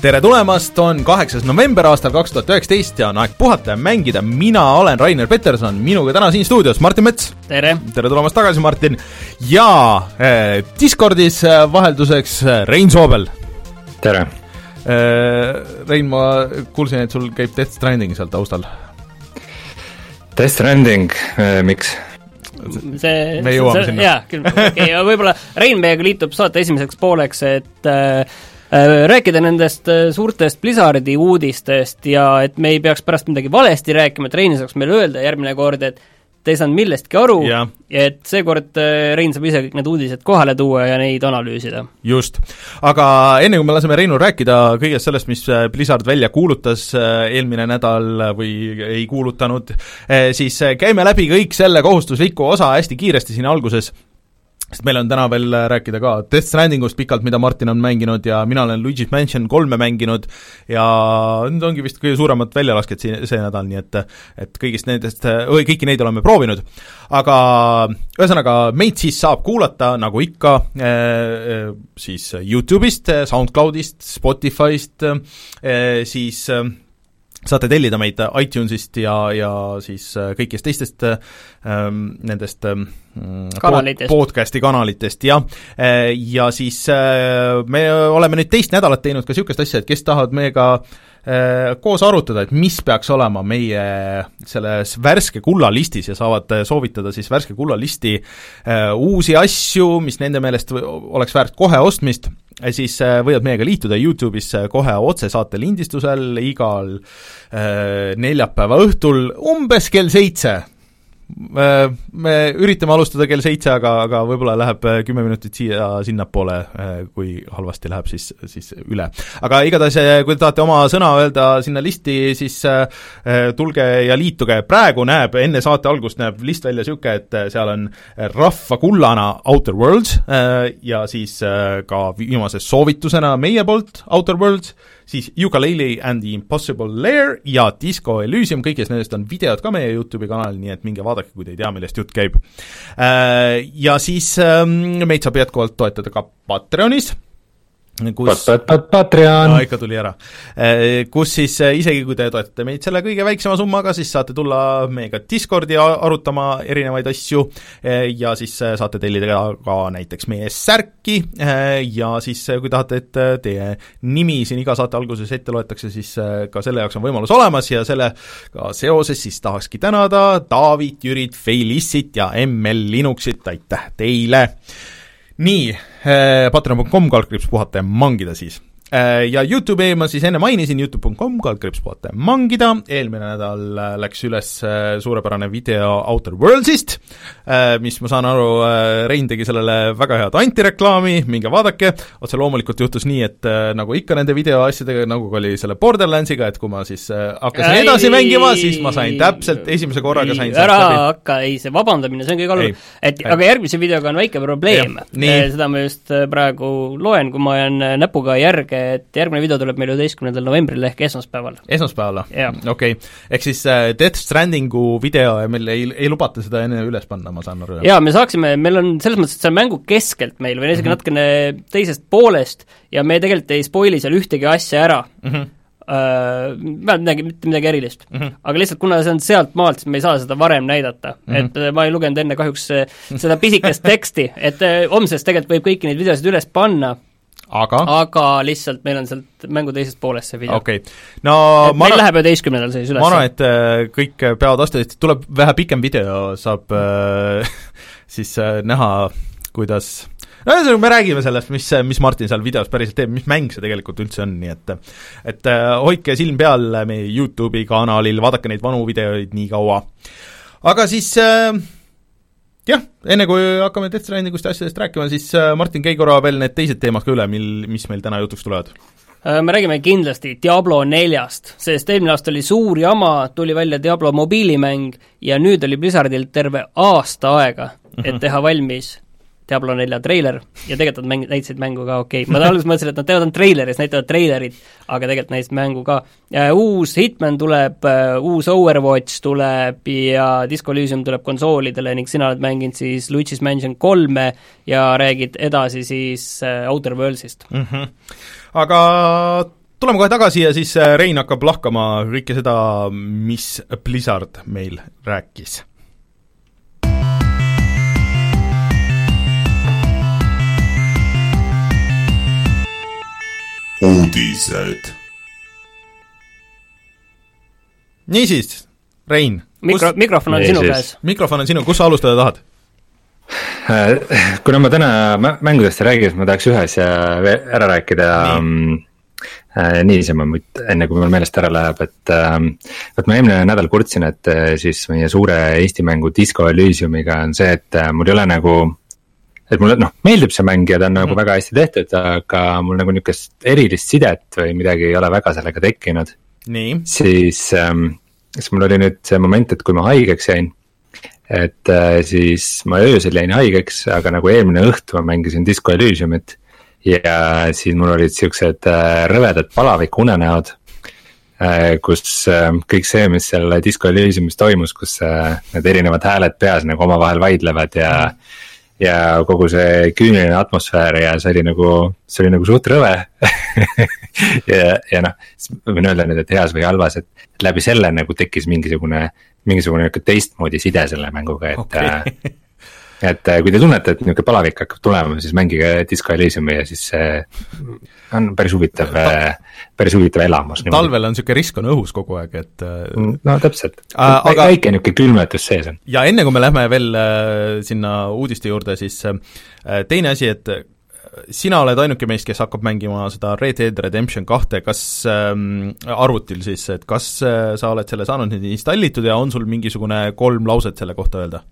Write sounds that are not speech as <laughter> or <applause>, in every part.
tere tulemast, on kaheksas november aastal kaks tuhat üheksateist ja on aeg puhata ja mängida, mina olen Rainer Peterson, minuga täna siin stuudios Martin Mets. tere! tere tulemast tagasi, Martin! ja äh, Discordis äh, vahelduseks äh, Rein Soobel. tere! äh,. Rein, ma kuulsin, et sul käib Death Stranding seal taustal. Death Stranding äh,, miks? see, me jõuame sinna. jaa, küll, okei okay,, võib-olla Rein meiega liitub saate esimeseks pooleks, et äh, rääkida nendest äh, suurtest Blizzardi uudistest ja et me ei peaks pärast midagi valesti rääkima, et Rein saaks meile öelda järgmine kord, et te ei saanud millestki aru ja, ja et seekord äh, Rein saab ise kõik need uudised kohale tuua ja neid analüüsida. just. aga enne, kui me laseme Reinul rääkida kõigest sellest, mis äh, Blizzard välja kuulutas äh, eelmine nädal või ei kuulutanud, siis käime läbi kõik selle kohustusliku osa hästi kiiresti siin alguses sest meil on täna veel rääkida ka Death Strandingust pikalt, mida Martin on mänginud ja mina olen Luigi's Mansion kolme mänginud ja need ongi vist kõige suuremad väljalasked siin see nädal, nii et et kõigist nendest, kõiki neid oleme proovinud. aga ühesõnaga, meid siis saab kuulata, nagu ikka, eh, siis Youtube'ist, SoundCloudist, Spotify'st, siis saate tellida meid iTunesist ja, ja siis äh, kõigist teistest ähm, nendest ähm, kanalitest. podcasti kanalitest, jah. Äh, ja siis äh, me oleme nüüd teist nädalat teinud ka niisugust asja, et kes tahavad meiega äh, koos arutada, et mis peaks olema meie selles värske kullalistis ja saavad soovitada siis värske kullalisti äh, uusi asju, mis nende meelest oleks väärt kohe ostmist siis äh, võivad meiega liituda Youtube'is äh, kohe otsesaate lindistusel igal äh, neljapäeva õhtul umbes kell seitse me üritame alustada kell seitse, aga, aga võib-olla läheb äh, kümme minutit siia-sinnapoole, äh, kui halvasti läheb, siis, siis üle. aga igatahes, äh, kui te tahate oma sõna öelda sinna listi, siis tulge ja liituge, praegu näeb, enne saate algust näeb list välja niisugune, et seal on rahvakullana Outer Worlds ja siis ka viimase soovitusena meie poolt Outer Worlds, siis Ukulele and the Impossible Lair ja Disco Elysium, kõigest nendest on videod ka meie YouTube'i kanalil, nii et minge vaadake, kui te ei tea, millest jutt käib. Äh, ja siis ähm, meid saab jätkuvalt toetada ka Patreonis kus Patreon. ikka tuli ära. Eh, kus siis eh, isegi, kui te toetate meid selle kõige väiksema summaga, siis saate tulla meiega Discordi arutama erinevaid asju eh, ja siis saate tellida ka, näiteks meie särki ja siis kui tahate, et teie nimi siin iga saate alguses ette loetakse, siis ka selle jaoks on võimalus olemas ja sellega seoses siis tahakski tänada Taavit, Jürit, Feilissit ja ML Linuxit, aitäh teile! Nii, patreon.com, kaldkriips puhata ja mangida siis. Äh, ja Youtube'i ma siis enne mainisin, Youtube.com, kaldkriips puhata mangida, eelmine nädal äh, läks üles äh, suurepärane video Outer Worldsist, mis ma saan aru, Rein tegi sellele väga head antireklaami, minge vaadake, otse loomulikult juhtus nii, et nagu ikka nende videoasjadega, nagu oli selle Borderlandsiga, et kui ma siis hakkasin edasi ei, mängima, siis ma sain täpselt esimese korraga sain ära hakka, ei see vabandamine, see on kõige halvem. et ei. aga järgmise videoga on väike probleem, seda ma just praegu loen, kui ma jään näpuga järge et järgmine video tuleb meil üheteistkümnendal novembril ehk esmaspäeval. esmaspäeval okei okay., ehk siis äh, Death Strandingu video ja meil ei, ei lubata seda enne üles panna, ma saan aru? jaa, me saaksime, meil on selles mõttes, et see on mängu keskelt meil või isegi mm -hmm. natukene teisest poolest ja me tegelikult ei spoil'i seal ühtegi asja ära mm. -hmm vähemalt midagi, mitte midagi erilist mm. -hmm. aga lihtsalt kuna see on sealt maalt, siis me ei saa seda varem näidata mm. -hmm. et äh, ma ei lugenud enne kahjuks seda pisikest teksti, et homsest tegelikult võib kõiki neid videosid üles panna, aga? aga lihtsalt meil on sealt mängu teisest poolest see video. okei okay., no et ma meil arvan, läheb üheteistkümnendal siis üles. ma arvan, et äh, kõik peavad vastu, tuleb vähe pikem video, saab äh, <laughs> siis äh, näha, kuidas no ühesõnaga, me räägime sellest, mis, mis Martin seal videos päriselt teeb, mis mäng see tegelikult üldse on, nii et et äh, hoidke silm peal meie YouTube'i kanalil, vaadake neid vanu videoid nii kaua. aga siis äh, jah, enne kui hakkame Death Strandingust ja asjadest rääkima, siis äh, Martin, käi korra veel need teised teemad ka üle, mil, mis meil täna jutuks tulevad. Äh, me räägime kindlasti Diablo neljast, sest eelmine aasta oli suur jama, tuli välja Diablo mobiilimäng ja nüüd oli Blizzardil terve aasta aega, et mhm. teha valmis Diablo nelja treiler ja tegelikult nad mäng-, näitasid mängu ka okei okay., ma alguses mõtlesin, et nad teevad ainult treileris, näitavad treilerit, aga tegelikult näitasid mängu ka. uus Hitman tuleb, äh, uus Overwatch tuleb ja Disco Elysium tuleb konsoolidele ning sina oled mänginud siis Luigi's Mansion kolme ja räägid edasi siis äh, Outer Worldsist mm. -hmm. aga tuleme kohe tagasi ja siis äh, Rein hakkab lahkama kõike seda, mis Blizzard meil rääkis uudised. niisiis, Rein. mikro, mikrofon on sinu käes. mikrofon on sinu, kus sa alustada tahad? Äh, kuna ma täna mängudest ei räägi, siis ma tahaks ühe asja ära rääkida Nii. äh, niisama, enne kui mul meelest ära läheb, et äh,. vot ma eelmine nädal kurtsin, et äh, siis meie suure Eesti mängu Disco Elysiumiga on see, et mul ei ole nagu et mulle noh, meeldib see mäng ja ta on nagu mm. väga hästi tehtud, aga mul nagu niukest erilist sidet või midagi ei ole väga sellega tekkinud. siis ähm,, siis mul oli nüüd see moment, et kui ma haigeks jäin. et äh, siis ma öösel jäin haigeks, aga nagu eelmine õhtu ma mängisin Disco Elysiumit. ja siis mul olid siuksed äh, rõvedad palaviku unenäod äh, kus äh, kõik see, mis seal Disco Elysiumis toimus, kus äh, need erinevad hääled peas nagu omavahel vaidlevad ja mm ja kogu see küüniline atmosfäär ja see oli nagu, see oli nagu suht rõve <laughs> ja, ja noh, ma võin öelda nüüd, et heas või halvas, et läbi selle nagu tekkis mingisugune, mingisugune nihuke teistmoodi side selle mänguga, et okay. Et äh, kui te tunnete, et nihuke palavik hakkab tulema, siis mängige Disco Elysiumi ja siis see on päris huvitav, äh, päris huvitav elamus. talvel on niisugune risk on õhus kogu aeg, et äh, mm, no täpselt äh,, aga... väike niisugune külmetus sees on. ja enne, kui me lähme veel äh, sinna uudiste juurde, siis äh, teine asi, et sina oled ainuke meist, kes hakkab mängima seda Red Dead Redemption kahte, kas ähm, arvutil siis, et kas äh, sa oled selle saanud nüüd installitud ja on sul mingisugune kolm lauset selle kohta öelda?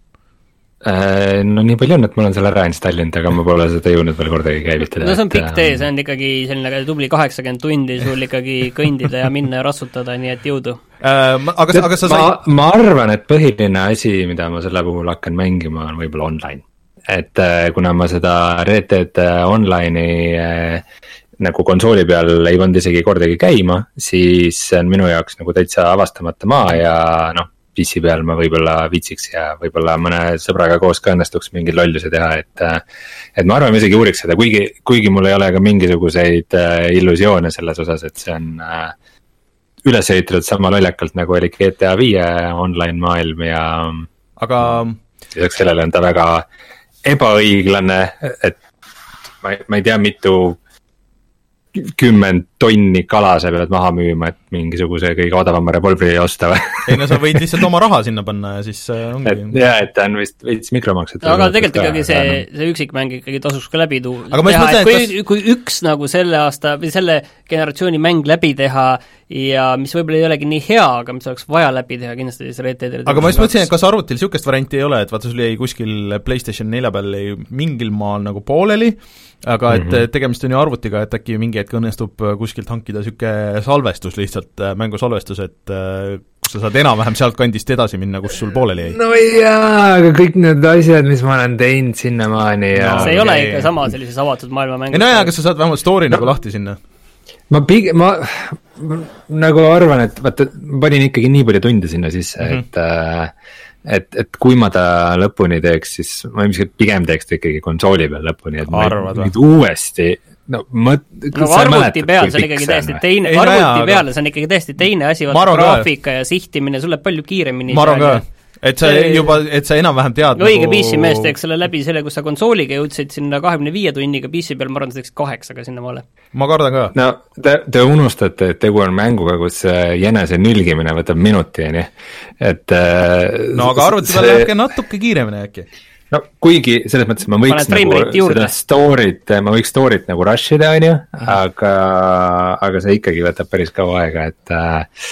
Äh, no nii palju on, et ma olen selle ära installinud, aga ma pole seda jõudnud veel kordagi käivitada. no see on pikk tee, see on ikkagi selline tubli kaheksakümmend tundi sul ikkagi kõndida ja minna ja rassutada, nii et jõudu äh,. aga, aga sa sai... ma, ma arvan, et põhiline asi, mida ma selle puhul hakkan mängima, on võib-olla online. et äh, kuna ma seda Red Dead Online'i äh, nagu konsooli peal ei pannud isegi kordagi käima, siis see on minu jaoks nagu täitsa avastamata maa ja noh PC peal ma võib-olla viitsiks ja võib-olla mõne sõbraga koos ka õnnestuks mingeid lollusi teha, et. et ma arvan, ma isegi uuriks seda, kuigi, kuigi mul ei ole ka mingisuguseid äh, illusioone selles osas, et see on äh, üles ehitatud sama lollakult, nagu oli GTA viie online maailm ja. aga. lisaks sellele on ta väga ebaõiglane, et ma ei, ma ei tea, mitu kümmend tonni kala sa pead maha müüma, et mingisuguse kõige odavama revolvri osta või? ei no sa võid lihtsalt oma raha sinna panna ja siis äh, ongi. jaa, et ta on vist veits mikromaksed. aga tegelikult ikkagi see, see üksikmäng ikkagi tasuks ka läbi tuua. teha, et kui kas..., kui üks nagu selle aasta või selle generatsiooni mäng läbi teha ja mis võib-olla ei olegi nii hea, aga mis oleks vaja läbi teha, kindlasti siis Red Dead Redemption aga ma just mõtlesin, et kas arvutil niisugust varianti ei ole, et vaata, sul jäi kuskil PlayStation nelja peal jäi mingil maal nagu pooleli, aga et mm -hmm. tegemist on ju arvutiga, et äkki mingi hetk õnnestub kuskilt hankida niisugune salvestus lihtsalt, äh, mängusalvestus, et äh, kus sa saad enam-vähem sealtkandist edasi minna, kus sul pooleli jäi. no jaa, aga kõik need asjad, mis ma olen teinud sinnamaani ja no, see ei ole ikka sama sellises avatud maailma mängus. nojah, aga sa saad vähemalt story no. nagu lahti sinna ma ma, ma nagu arvan, et vaata, ma panin ikkagi nii palju tunde sinna sisse mm, -hmm. et äh, et, et kui ma ta lõpuni teeks, siis ma ilmselt pigem teeks ta ikkagi konsooli peal lõpuni, et Arvad, ma nüüd uuesti no mõt-. no arvuti peal, see on ikkagi täiesti teine, arvuti peal, see on ikkagi täiesti teine asi, vaata graafika ja sihtimine, sul läheb palju kiiremini. ma arvan ka et sa see... juba, et sa enam-vähem tead õige nagu... PC mees teeks selle läbi selle, kus sa konsooliga jõudsid sinna kahekümne viie tunniga, PC peal ma arvan, sa teeksid kaheksaga sinnamaale. ma kardan ka. no te, te unustate, et tegu on mänguga, kus jänese nülgimine võtab minuti, on ju, et äh, no aga arvuti peal see... läheb ka natuke kiiremini äkki no kuigi selles mõttes ma võiks nagu seda story't, ma võiks story't nagu rush ida, on ju, aga, aga see ikkagi võtab päris kaua aega, et äh,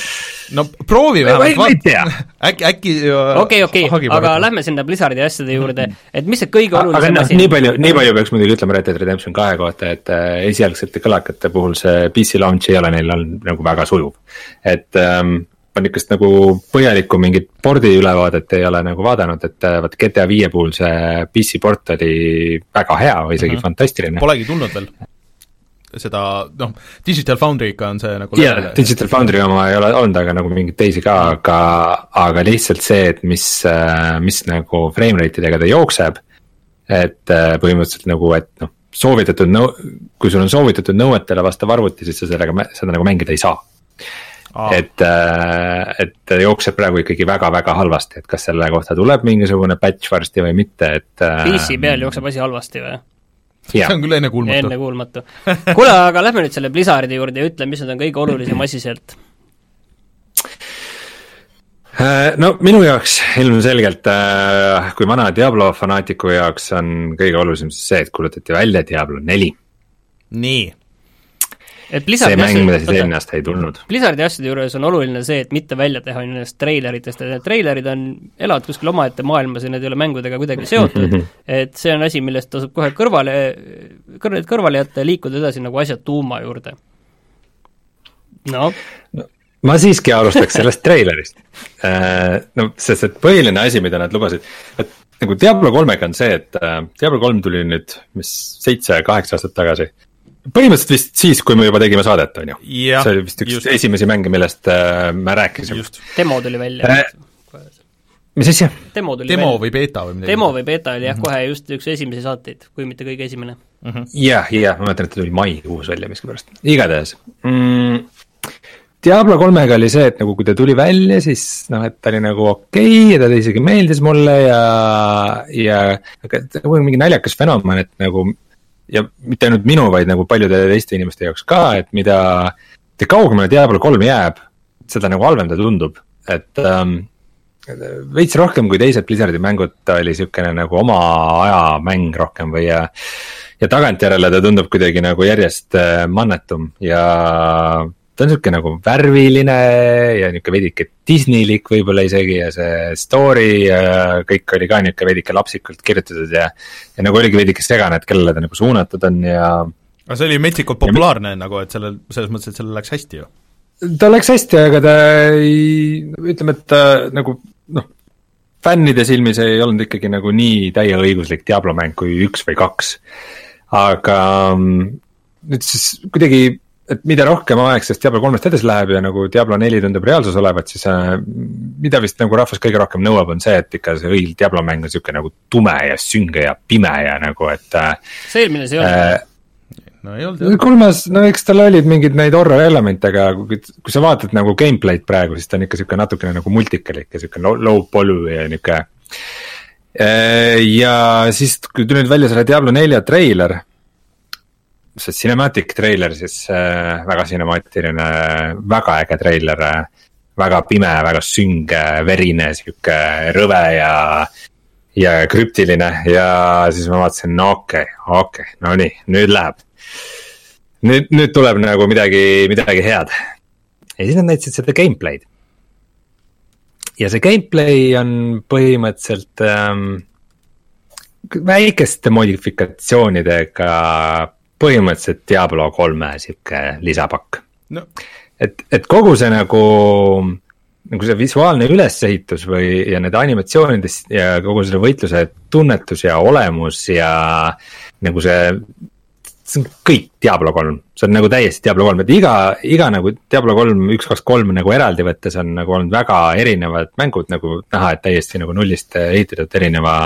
no proovi vähemalt, <laughs> äkki, äkki okei, okei, aga lähme sinna Blizzardi asjade juurde, et mis see kõige olulisem aga, asi nii palju, nii palju peaks muidugi ütlema Red Dead Redemption kahe kohta, et äh, esialgsete kõlakate puhul see PC launch ei ole neil olnud nagu väga sujuv. et ähm, ma niisugust nagu põhjalikku mingit pordi ülevaadet ei ole nagu vaadanud, et äh, vaat GTA viie puhul see PC port oli väga hea või isegi mm -hmm. fantastiline. Polegi tulnud veel seda noh, Digital Foundry'ga on see nagu jaa, Digital Foundry oma ei ole olnud, aga nagu mingeid teisi ka, aga, aga lihtsalt see, et mis, mis nagu frame rate idega ta jookseb. et äh, põhimõtteliselt nagu, et noh, soovitatud nõu-, kui sul on soovitatud nõuetele vastav arvuti, siis sa sellega, seda nagu mängida ei saa. Et, äh, et ta jookseb praegu ikkagi väga-väga halvasti, et kas selle kohta tuleb mingisugune patch varsti või mitte, et. Äh, PC peal jookseb asi halvasti või? see on küll ennekuulmatu. ennekuulmatu. kuule, aga lähme nüüd selle Blizzardi juurde ja ütle, mis nüüd on kõige olulisem asi sealt Äh, no minu jaoks ilmselgelt, äh, kui vana Diablo fanaatiku jaoks on kõige olulisem siis see, et kuulutati välja Diablo neli. nii. Et Blizzardi see mäng, eelmine aasta ei tulnud. Blizzardi asjade juures on oluline see, et mitte välja teha nendest treileritest, et need treilerid on, elavad kuskil omaette maailmas ja need ei ole mängudega kuidagi <laughs> seotud et see on asi, millest tasub kohe kõrvale, kõrvale, kõrvale jätta ja liikuda edasi nagu asja tuuma juurde. noh no ma siiski alustaks sellest treilerist. Äh, no sest, et põhiline asi, mida nad lubasid, et nagu Diablo kolmega on see, et äh, Diablo kolm tuli nüüd, mis seitse-kaheksa aastat tagasi. Põhimõtteliselt vist siis, kui me juba tegime saadet, on ju. see oli vist üks just. esimesi mänge, millest äh, me rääkisime. demo tuli välja äh, mis asja? demo tuli demo välja. või beeta või midagi? demo või beeta oli jah mm, -hmm. kohe just üks esimesi saateid, kui mitte kõige esimene -hmm.. jah, jah, ma mäletan, et ta tuli maikuus välja miskipärast, igatahes mm, Diablo kolmega oli see, et nagu kui ta tuli välja, siis noh, et ta oli nagu okei okay, ja ta isegi meeldis mulle ja, ja aga nagu mingi naljakas fenomen, et nagu. Ja mitte ainult minu, vaid nagu paljude teiste inimeste jaoks ka, et mida, mida kaugemale Diablo kolm jääb, seda nagu halvem ta tundub, et ähm, veits rohkem kui teised Blizzardi mängud, ta oli siukene nagu oma aja mäng rohkem või ja. ja tagantjärele ta tundub kuidagi nagu järjest äh, mannetum ja ta on sihuke nagu värviline ja nihuke veidike Disneylik võib-olla isegi ja see story ja kõik oli ka nihuke veidike lapsikult kirjutatud ja. ja nagu oligi veidike segane, et kellele ta nagu suunatud on ja. aga see oli metsikult populaarne ja, nagu, et sellel, selles mõttes, et sellel läks hästi ju. tal läks hästi, aga ta ei, ütleme, et ta nagu noh, fännide silmis ei olnud ikkagi nagu nii täieõiguslik Diablo mäng kui üks või kaks. aga mm, nüüd siis kuidagi et mida rohkem aeg sellest Diablo kolmest edasi läheb ja nagu Diablo neli tundub reaalsus olevat, siis äh, mida vist nagu rahvas kõige rohkem nõuab, on see, et ikka see õil Diablo mäng on sihuke nagu tume ja sünge ja pime ja nagu, et äh,. see eelmine see ei olnud äh,? no ei olnud jah. kolmas, no eks tal olid mingid neid horror elemente, aga kui, kui sa vaatad nagu gameplay'd praegu, siis ta on ikka sihuke natukene nagu multikalik ja sihuke low, low poly ja nihuke. Äh, ja siis, kui tuli nüüd välja selle Diablo nelja treiler see cinematic treiler siis äh, väga cinemaatiline, väga äge treiler äh,. väga pime, väga sünge, verine, sihuke rõve ja, ja krüptiline ja siis ma vaatasin, no okei okay,, okei okay,, no nii, nüüd läheb. nüüd, nüüd tuleb nagu midagi, midagi head. ja siis nad näitasid seda gameplay'd. ja see gameplay on põhimõtteliselt ähm, väikeste modifikatsioonidega põhimõtteliselt Diablo kolme sihuke lisapakk. No.. et, et kogu see nagu, nagu see visuaalne ülesehitus või, ja need animatsioonid ja kogu selle võitluse tunnetus ja olemus ja nagu see see on kõik Diablo kolm, see on nagu täiesti Diablo kolm, et iga, iga nagu Diablo kolm, üks, kaks, kolm nagu eraldi võttes on nagu olnud väga erinevad mängud nagu näha, et täiesti nagu nullist ehitatud erineva.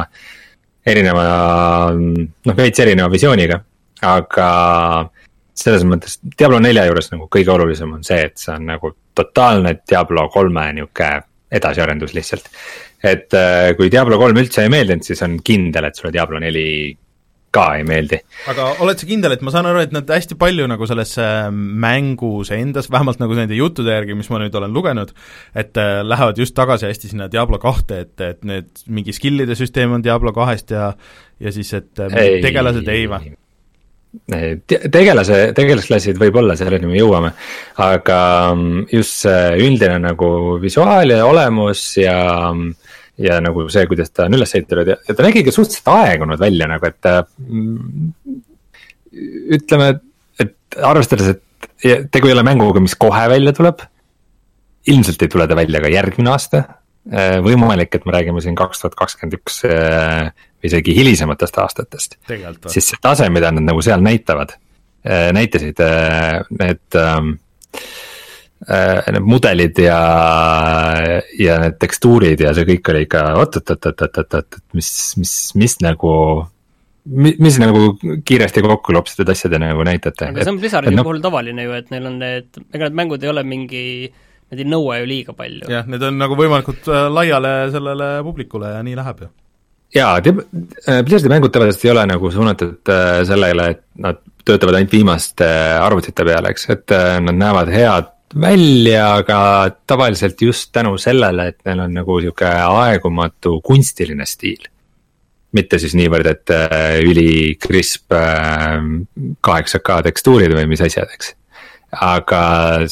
erineva, noh veits erineva visiooniga aga selles mõttes Diablo nelja juures nagu kõige olulisem on see, et see on nagu totaalne Diablo kolme nihuke edasiarendus lihtsalt. et äh, kui Diablo kolm üldse ei meeldinud, siis on kindel, et sulle Diablo neli ka ei meeldi. aga oled sa kindel, et ma saan aru, et nad hästi palju nagu sellesse mängus endas, vähemalt nagu nende juttude järgi, mis ma nüüd olen lugenud, et äh, lähevad just tagasi hästi sinna Diablo kahte, et, et need mingi skill'ide süsteem on Diablo kahest ja ja siis, et äh, ei, tegelased ei või? Tegelase, tegelasklassid võib-olla, selleni me jõuame. aga mm, just see üldine nagu visuaal ja olemus ja, ja nagu see, kuidas ta on üles ehitatud ja, ja ta nägi ka suhteliselt aegunud välja nagu, et mm,. ütleme, et arvestades, et tegu ei ole mänguga, mis kohe välja tuleb. ilmselt ei tule ta välja ka järgmine aasta Äh, võimalik, et me räägime siin kaks tuhat kakskümmend üks äh, isegi hilisematest aastatest. siis see tase, mida nad nagu seal näitavad, äh, näitasid need ähm, need mudelid ja, ja need tekstuurid ja see kõik oli ikka oot-oot-oot-oot-oot-oot, mis, mis, mis nagu. mi-, mis nagu kiiresti kokku lopsitud asjade nagu näitate. aga see on Blizzardi no, puhul tavaline ju, et neil on need, ega need mängud ei ole mingi Need ei nõua ju liiga palju. jah, need on nagu võimalikult äh, laiale sellele publikule ja nii läheb ju. Jaa, Blizzardi mängud tavaliselt ei ole nagu suunatud äh, sellele, et nad töötavad ainult viimaste arvutite peale, eks, et nad näevad head välja, aga tavaliselt just tänu sellele, et neil on nagu sihuke aegumatu kunstiline stiil. Mitte siis niivõrd, et ülikrisp kaheksa K tekstuurid või mis asjad, eks aga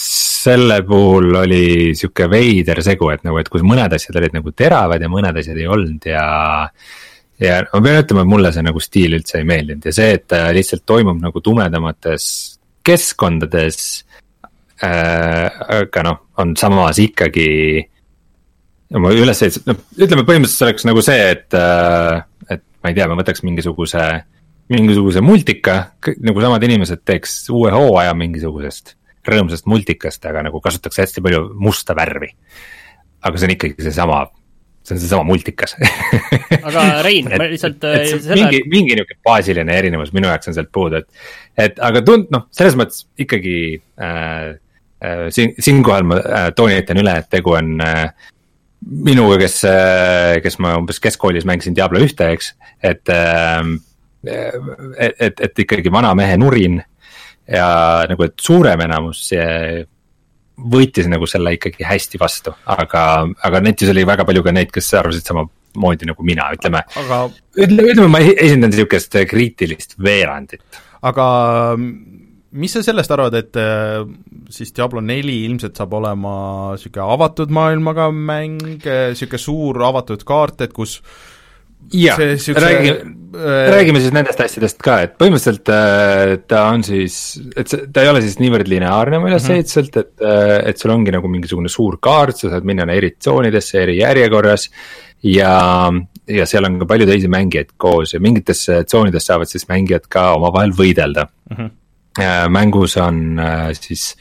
selle puhul oli sihuke veider segu, et nagu, et kus mõned asjad olid nagu teravad ja mõned asjad ei olnud ja. ja ma pean ütlema, et mulle see nagu stiil üldse ei meeldinud ja see, et ta lihtsalt toimub nagu tumedamates keskkondades äh,. aga noh, on samas ikkagi. oma ülesehitus, noh ütleme põhimõtteliselt oleks nagu see, et äh,, et ma ei tea, ma võtaks mingisuguse mingisuguse multika, nagu samad inimesed teeks uue hooaja mingisugusest rõõmsast multikast, aga nagu kasutatakse hästi palju musta värvi. aga see on ikkagi seesama, see on seesama multikas aga Rein, <laughs> ma lihtsalt seda... mingi, mingi niisugune baasiline erinevus minu jaoks on sealt puudu, et, et aga tund-, noh, selles mõttes ikkagi äh, äh, siin, siinkohal ma äh, toonitan üle, et tegu on äh, minuga, kes äh,, kes ma umbes keskkoolis mängisin Diablo ühte, eks, et äh, et, et, et ikkagi vana mehe nurin ja nagu, et suurem enamus võitis nagu selle ikkagi hästi vastu, aga, aga netis oli väga palju ka neid, kes arvasid samamoodi nagu mina, ütleme aga.... ütleme, ütleme, ma esindan sihukest kriitilist veerandit. aga mis sa sellest arvad, et äh, siis Diablo neli ilmselt saab olema niisugune avatud maailmaga mäng, niisugune suur avatud kaart, et kus jah, räägi äh,, räägime siis nendest asjadest ka, et põhimõtteliselt äh, ta on siis, et see, ta ei ole siis niivõrd lineaarne oma ülesehituselt mm, -hmm. et äh,, et sul ongi nagu mingisugune suur kaart, sa saad minna eri tsoonidesse eri järjekorras. ja, ja seal on ka palju teisi mängijaid koos ja mingites tsoonides saavad siis mängijad ka omavahel võidelda mm. -hmm. mängus on äh, siis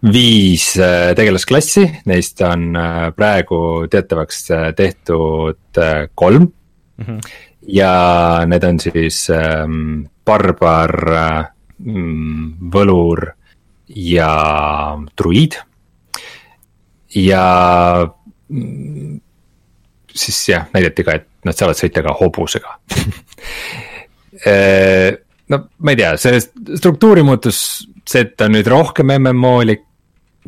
viis äh, tegelasklassi, neist on praegu teatavaks tehtud kolm mm. -hmm. ja need on siis ähm, barbar ähm,, võlur ja druiid. ja mm, siis jah, näidati ka, et nad saavad sõita ka hobusega <laughs> äh, no ma ei tea, see struktuuri muutus, see, et ta on nüüd rohkem MMO-lik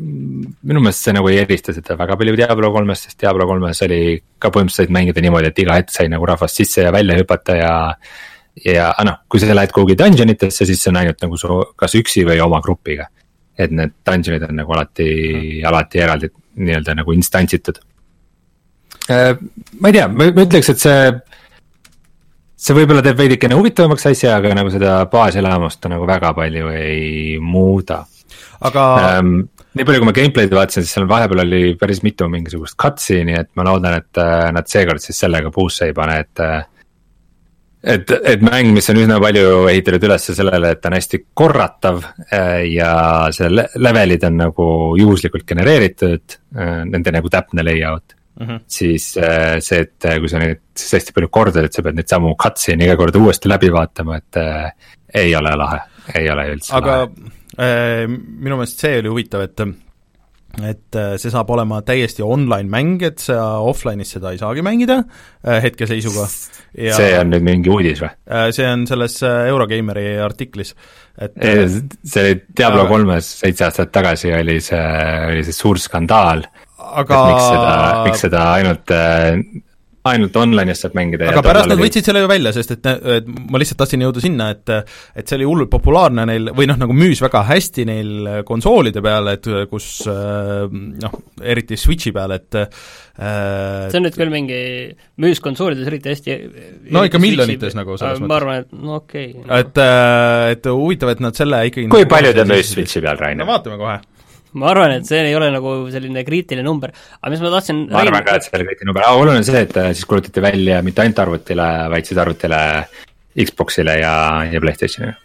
minu meelest see nagu ei erista seda väga palju Diablo kolmest, sest Diablo kolmes oli ka põhimõtteliselt mängida niimoodi, et iga hetk sai nagu rahvast sisse ja välja hüpata ja. ja noh, kui sa lähed kuhugi dungeon itesse, siis see on ainult nagu su kas üksi või oma grupiga. et need dungeon'id on nagu alati mm., alati eraldi nii-öelda nagu instantsitud. Äh, ma ei tea, ma ütleks, et see see võib-olla teeb veidikene huvitavamaks asja, aga nagu seda baaselamust ta nagu väga palju ei muuda. aga ähm, nii palju, kui ma gameplay'd vaatasin, siis seal vahepeal oli päris mitu mingisugust cutscene'i, et ma loodan, et äh, nad seekord siis sellega puusse ei pane, et. Äh, et, et mäng, mis on üsna palju ehitatud üles sellele, et ta on hästi korratav äh, ja see levelid on nagu juhuslikult genereeritud, nende nagu täpne layout. Mm -hmm. siis see, et kui sa neid siis hästi palju kordad, et sa pead neid samu cutscene'i iga kord uuesti läbi vaatama, et äh, ei ole lahe, ei ole üldse aga... lahe minu meelest see oli huvitav, et et äh, see saab olema täiesti online mäng, et sa offline'is seda ei saagi mängida äh, hetkeseisuga. see on nüüd mingi uudis või? see on selles Eurogeimeri artiklis, et see oli Diablo kolmes seitse aastat tagasi oli see, oli see suur skandaal. aga miks seda, miks seda ainult ainult online'is saab mängida. aga pärast nad võtsid selle ju välja, sest et, et ma lihtsalt tahtsin jõuda sinna, et et see oli hullult populaarne neil, või noh, nagu müüs väga hästi neil konsoolide peal, et kus noh, eriti Switchi peal, et äh, see on nüüd küll mingi, müüs konsoolides eriti hästi no ikka miljonites nagu selles mõttes. ma arvan, et no okei okay, no.. et, et huvitav, et nad selle ikkagi kui palju ta müüs Switchi peal, Rainer? no vaatame kohe ma arvan, et see ei ole nagu selline kriitiline number, aga mis ma tahtsin ma arvan ka, et see ei ole kriitiline number, aga oluline on see, et äh, siis kuulutati välja mitte ainult arvutile, vaid siis arvutile, Xbox'ile ja, ja Playstationile.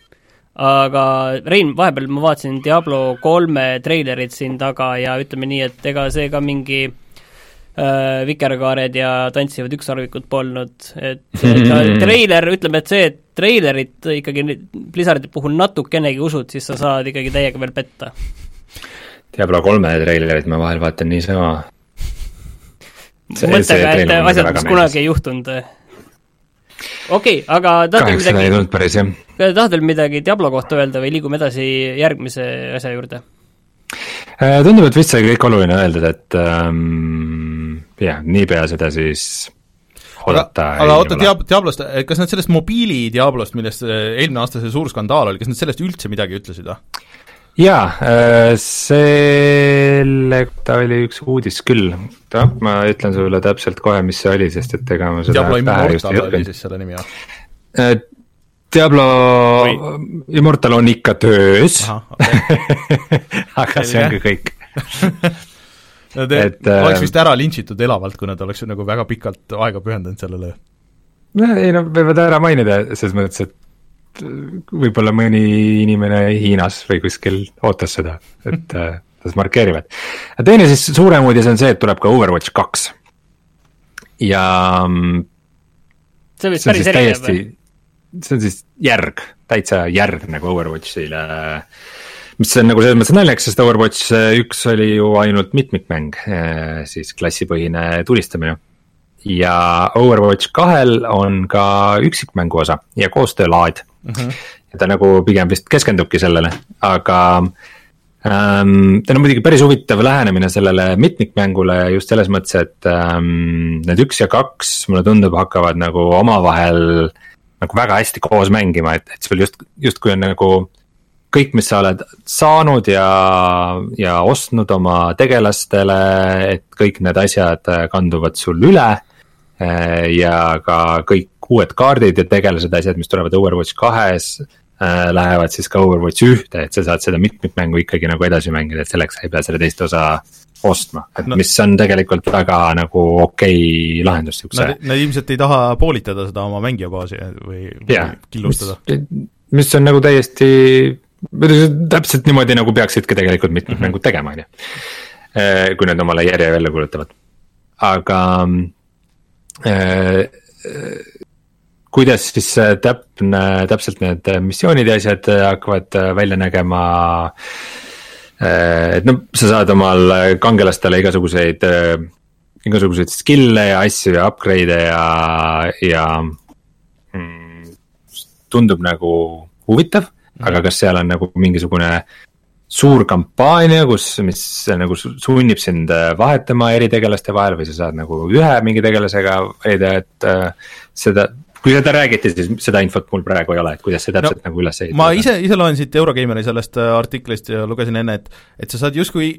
aga Rein, vahepeal ma vaatasin Diablo kolme treilerit siin taga ja ütleme nii, et ega see ka mingi äh, vikerkaared ja tantsivad ükssarvikud polnud, et <laughs> ta treiler, ütleme, et see, et treilerit ikkagi Blizzardi puhul natukenegi usud, siis sa saad ikkagi täiega veel petta. Diablo kolme treilerit ma vahel vaatan niisama. mõttega, et asjad, mis kunagi ei juhtunud. okei okay,, aga tahad veel midagi, ei tulnud päris, jah. tahad veel midagi Diablo kohta öelda või liigume edasi järgmise asja juurde? Äh, tundub, et vist sai kõik oluline öeldud, et ähm, jah, niipea seda siis oodata aga, aga oota, Diab-, Diablost, kas nad sellest mobiili Diablost, millest äh, eelmine aasta see suur skandaal oli, kas nad sellest üldse midagi ütlesid või? Jaa, äh, selle kohta oli üks uudis küll, ma ütlen sulle täpselt kohe, mis see oli, sest et ega ma seda Diablo Immortal oli siis selle nimi, jah? Diablo Või... Immortal on ikka töös. Okay. <laughs> aga see ongi kõik <laughs> no te et, äh, oleks vist ära lintšitud elavalt, kui nad oleks nagu väga pikalt aega pühendanud sellele. no ei no võivad ära mainida selles mõttes, et võib-olla mõni inimene Hiinas või kuskil ootas seda, et äh, tas markeerivad. teine siis suurem uudis on see, et tuleb ka Overwatch kaks. ja mm, see on päris erinev või? see on siis järg, täitsa järg nagu Overwatchile. mis on nagu selles mõttes naljakas, sest Overwatch üks oli ju ainult mitmikmäng, siis klassipõhine tulistamine. ja Overwatch kahel on ka üksikmängu osa ja koostöölaad mm. -hmm. ja ta nagu pigem vist keskendubki sellele, aga ähm,. tal on muidugi päris huvitav lähenemine sellele mitmikmängule just selles mõttes, et ähm, need üks ja kaks mulle tundub, hakkavad nagu omavahel äh, nagu väga hästi koos mängima, et, et sul just, justkui on nagu kõik, mis sa oled saanud ja, ja ostnud oma tegelastele, et kõik need asjad kanduvad sul üle. ja ka kõik uued kaardid ja tegelased, asjad, mis tulevad Overwatch kahes äh,, lähevad siis ka Overwatch ühte, et sa saad seda mitmikmängu ikkagi nagu edasi mängida, et selleks sa ei pea selle teist osa ostma, et no. mis on tegelikult väga nagu okei okay lahendus siukse. Nad, ilmselt ei taha poolitada seda oma mängijabaasi või, või yeah, killustada. mis on nagu täiesti, täpselt niimoodi nagu peaksidki tegelikult mitmed mm -hmm. mängud tegema, on ju. Äh, kui nad omale järje välja kuulutavad, aga äh, kuidas siis täpne, täpselt need missioonid ja asjad hakkavad välja nägema äh, Äh, et noh, sa saad omal kangelastele igasuguseid, äh, igasuguseid skill'e ja asju ja upgrade'e ja, ja mm, tundub nagu huvitav mm, -hmm. aga kas seal on nagu mingisugune suur kampaania, kus, mis nagu sunnib sind äh, vahetama eri tegelaste vahel või sa saad nagu ühe mingi tegelasega valida, et äh, seda kui seda räägiti, siis seda infot mul praegu ei ole, et kuidas see täpselt no, nagu üles ehitada. ma ise, ise loen siit Eurogeimeri sellest äh, artiklist ja lugesin enne, et et sa saad justkui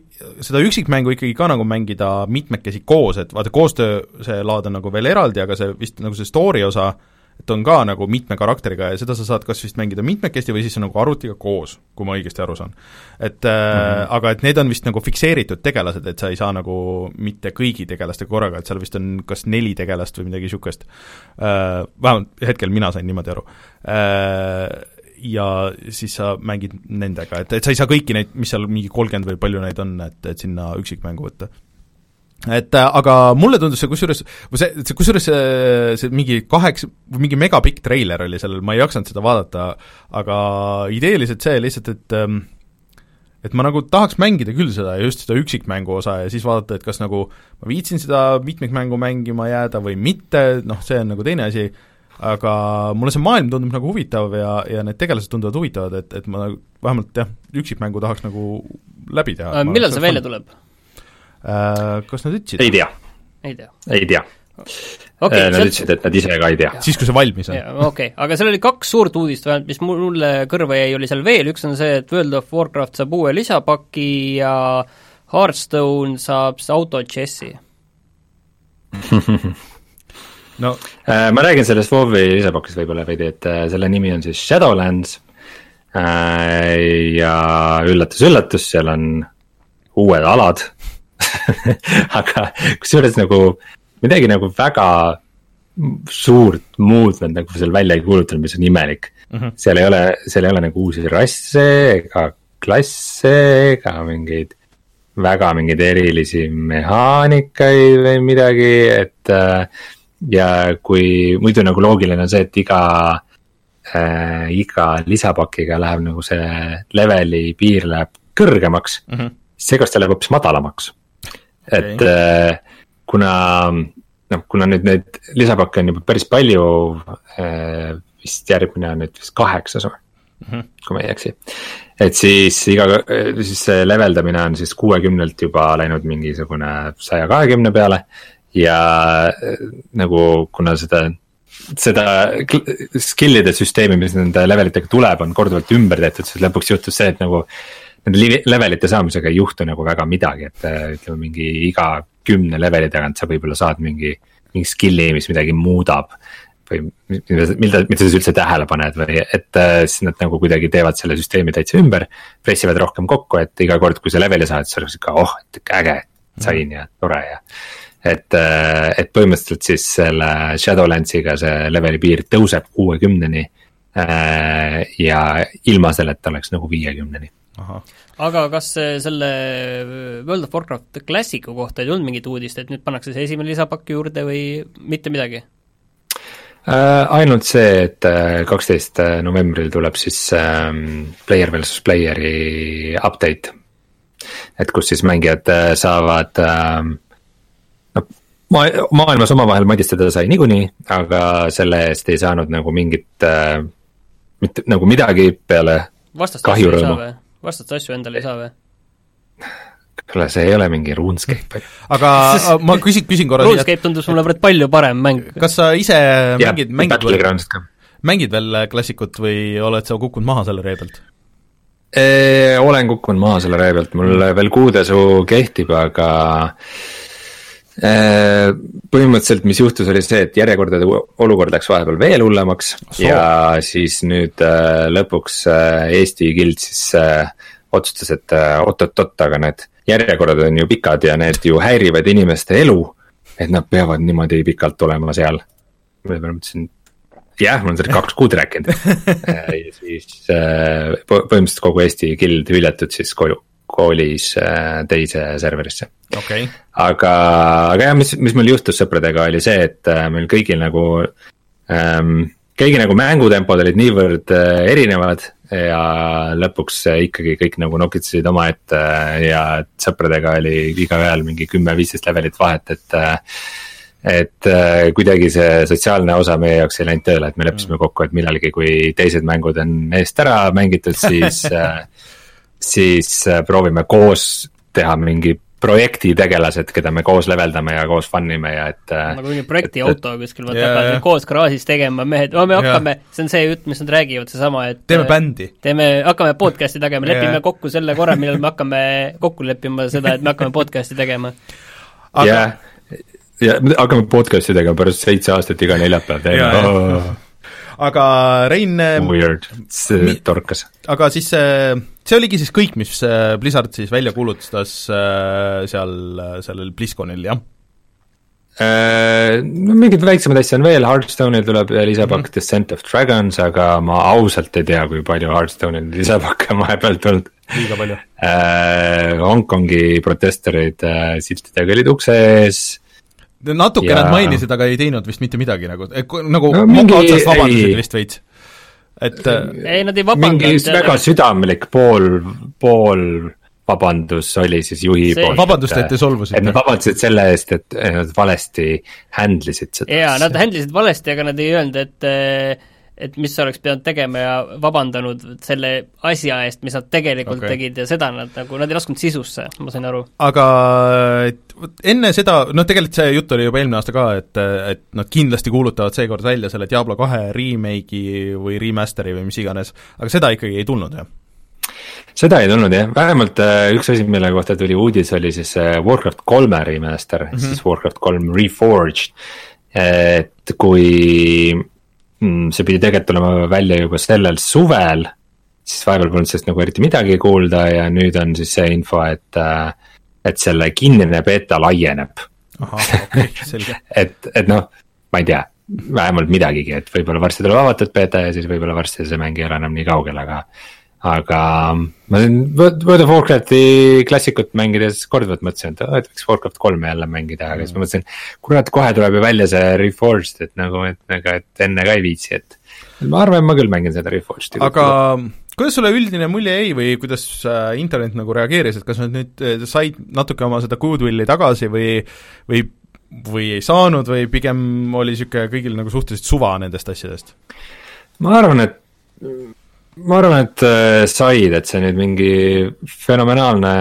seda üksikmängu ikkagi ka nagu mängida mitmekesi koos, et vaata, koostöö, see laad on nagu veel eraldi, aga see vist nagu see story osa äh, et on ka nagu mitme karakteriga ja seda sa saad kas vist mängida mitmekesti või siis nagu arvutiga koos, kui ma õigesti aru saan. et mm -hmm. aga et need on vist nagu fikseeritud tegelased, et sa ei saa nagu mitte kõigi tegelastega korraga, et seal vist on kas neli tegelast või midagi niisugust äh,, vähemalt hetkel mina sain niimoodi aru äh,, ja siis sa mängid nendega, et, et sa ei saa kõiki neid, mis seal mingi kolmkümmend või palju neid on, et, et sinna üksikmängu võtta et äh, aga mulle tundus see kusjuures, see, see kusjuures see, see mingi kaheksa, mingi megapikk treiler oli sellel, ma ei jaksanud seda vaadata, aga ideeliselt see lihtsalt, et ähm, et ma nagu tahaks mängida küll seda ja just seda üksikmängu osa ja siis vaadata, et kas nagu ma viitsin seda mitmikmängu mängima jääda või mitte, noh, see on nagu teine asi, aga mulle see maailm tundub nagu huvitav ja, ja need tegelased tunduvad huvitavad, et, et ma nagu vähemalt jah, üksikmängu tahaks nagu läbi teha. millal see välja tuleb? Äh, kas nad ütlesid? ei tea. ei tea? ei tea okay,. Äh, nad seal... ütlesid, et nad ise ka ei tea. siis, kui see valmis on. okei okay., aga seal oli kaks suurt uudist vähemalt, mis mulle kõrva jäi, oli seal veel, üks on see, et World of Warcraft saab uue lisapaki ja Hearthstone saab auto džessi <laughs> no äh, ma räägin sellest WoW-i lisapakist võib-olla veidi, et selle nimi on siis Shadowlands ja üllatus-üllatus, seal on uued alad <laughs> aga kusjuures nagu midagi nagu väga suurt muud nad nagu seal välja ei kuulutanud, mis on imelik mm. -hmm. seal ei ole, seal ei ole nagu uusi rasse ega klasse ega mingeid väga mingeid erilisi mehaanikaid või midagi, et äh, ja kui muidu nagu loogiline on see, et iga äh,, iga lisapakiga läheb nagu see leveli piir läheb kõrgemaks mm, -hmm. seekord ta läheb hoopis madalamaks. Et okay. äh, kuna noh, kuna nüüd neid lisapakke on juba päris palju äh,, vist järgmine on nüüd vist kaheksas või mm, -hmm. kui ma ei eksi. et siis iga, siis see leveldamine on siis kuuekümnelt juba läinud mingisugune saja kahekümne peale ja äh, nagu kuna seda, seda skill'ide süsteemi, mis nende levelitega tuleb, on korduvalt ümber tehtud, siis lõpuks juhtus see, et nagu. Nende levelite saamisega ei juhtu nagu väga midagi, et äh, ütleme mingi iga kümne leveli tagant sa võib-olla saad mingi, mingi skill'i, mis midagi muudab või mida, mida, mida sa üldse tähele paned või et äh, siis nad nagu kuidagi teevad selle süsteemi täitsa ümber. pressivad rohkem kokku, et iga kord, kui sa leveli saad, siis oleks ikka oh, et äge, sain ja tore ja et, äh, et põhimõtteliselt siis selle Shadowlands'iga see leveli piir tõuseb kuuekümneni. Ja ilma selleta oleks nagu viiekümneni. Aga kas selle World of Warcraft Classic'u kohta ei tulnud mingit uudist, et nüüd pannakse see esimene lisapakk juurde või mitte midagi? Uh, ainult see, et kaksteist novembril tuleb siis um, player versus player'i update. et kus siis mängijad saavad um, ma, maailmas omavahel madistada sai niikuinii, aga selle eest ei saanud nagu mingit äh,, mitte nagu midagi peale kahjurõõmu. Vastast asju endale ei saa või? kuule, see ei ole mingi RuneScape. aga <laughs> ma küsin, küsin korra RuneScape tundus mulle praegu palju parem mäng. kas sa ise mängid, mängid veel, mängid veel klassikut või oled sa kukkunud maha selle ree pealt? olen kukkunud maha selle ree pealt, mul veel kuudesu kehtib, aga põhimõtteliselt, mis juhtus, oli see, et järjekordade olukord läks vahepeal veel hullemaks so. ja siis nüüd äh, lõpuks äh, Eesti Guild siis otsustas, et oot-oot-oot, aga need järjekorrad on ju pikad ja need ju häirivad inimeste elu. et nad peavad niimoodi pikalt olema seal. ma peale mõtlesin, jah, ma olen seda kaks kuud rääkinud <laughs> ja siis põhimõtteliselt kogu Eesti Guild hüljatud siis koju koolis äh, teise serverisse okay.. aga, aga jah, mis, mis meil juhtus sõpradega, oli see, et äh, meil kõigil nagu ähm,, kõigi nagu mängutempod olid niivõrd äh, erinevad ja lõpuks ikkagi kõik nagu nokitsesid omaette ja sõpradega oli igaühel mingi kümme-viisteist levelit vahet, et et kuidagi see sotsiaalne osa meie jaoks ei läinud tööle, et me leppisime mm. kokku, et millalgi, kui teised mängud on eest ära mängitud, siis <laughs> siis äh, proovime koos teha mingi projekti tegelased, keda me koos leveldame ja koos fun ime ja et. Äh, nagu mingi projekti auto kuskil vaata yeah, hakkavad koos garaažis tegema, mehed, no me yeah. hakkame, see on see jutt, mis nad räägivad, seesama, et. teeme bändi. teeme, hakkame podcast'i tegema yeah., lepime kokku selle korra, millal me hakkame kokku leppima seda, et me hakkame podcast'i tegema. jah yeah., ja hakkame podcast'i tegema pärast seitse aastat iga neljapäev teeme yeah, aga Rein Weird, see torkas. aga siis see, see oligi siis kõik, mis äh, Blizzard siis välja kuulutas äh, seal sellel BlizzConil, jah? no mingeid väiksemaid asju on veel, Hearthstone'il tuleb lisapakk mm -hmm. Descent of Dragons, aga ma ausalt ei tea, kui palju Hearthstone'il lisapakke on vahepeal tulnud. liiga palju äh,. Hongkongi protesterid äh, siltidega olid ukse ees natuke ja... nad mainisid, aga ei teinud vist mitte midagi nagu, nagu no, mingi, otsast vabandasid vist veits, et äh, ei, nad ei vabandanud. mingi väga südamlik pool, pool vabandus oli siis juhi see... poolt. vabandust, et te solvusite. et nad vabandasid selle eest, et nad valesti handle isid seda. jaa, nad handle isid valesti, aga nad ei öelnud, et et mis oleks pidanud tegema ja vabandanud selle asja eest, mis nad tegelikult okay. tegid ja seda nad nagu, nad ei laskunud sisusse, ma sain aru. aga enne seda, noh tegelikult see jutt oli juba eelmine aasta ka, et, et nad kindlasti kuulutavad seekord välja selle Diablo kahe remake'i või remaster'i või mis iganes, aga seda ikkagi ei tulnud, jah? seda ei tulnud jah, vähemalt äh, üks asi, mille kohta tuli uudis, oli siis äh, Warcraft kolme remaster mm, -hmm. siis Warcraft kolm Reforged. et kui see pidi tegelikult olema välja juba sellel suvel. siis vahepeal polnud sellest nagu eriti midagi kuulda ja nüüd on siis see info, et, äh, et selle kinnine beeta laieneb. Okay, <laughs> et, et noh, ma ei tea, vähemalt midagigi, et võib-olla varsti tuleb avatud beeta ja siis võib-olla varsti see mäng ei ole enam nii kaugel, aga. Aga ma siin World of Warcrafti klassikut mängides korduvalt mõtlesin, et aa, et võiks Warcraft kolme jälle mängida, aga siis ma mõtlesin. kurat, kohe tuleb ju välja see Reforged, et nagu, et, aga et enne ka ei viitsi, et. ma arvan, ma küll mängin seda Reforged'i. aga kuidas sulle üldine mulje jäi või kuidas äh, internet nagu reageeris, et kas nad nüüd äh, said natuke oma seda goodwill'i tagasi või või või ei saanud või pigem oli niisugune kõigil nagu suhteliselt suva nendest asjadest? ma arvan, et ma arvan, et äh, said, et see nüüd mingi fenomenaalne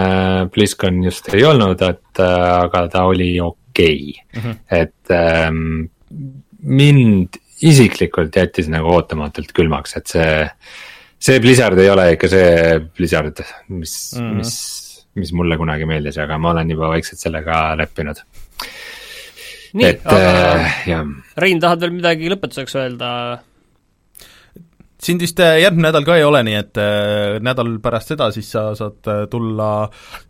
BlizzCon just ei olnud, et äh, aga ta oli okei okay. mm, -hmm. et ähm, mind isiklikult jättis nagu ootamatult külmaks, et see, see Blizzard ei ole ikka see Blizzard, mis mm, -hmm. mis, mis mulle kunagi meeldis, aga ma olen juba vaikselt sellega leppinud. nii, aga äh, Rein, tahad veel midagi lõpetuseks öelda? Sind vist äh, järgmine nädal ka ei ole, nii et äh, nädal pärast seda siis sa saad äh, tulla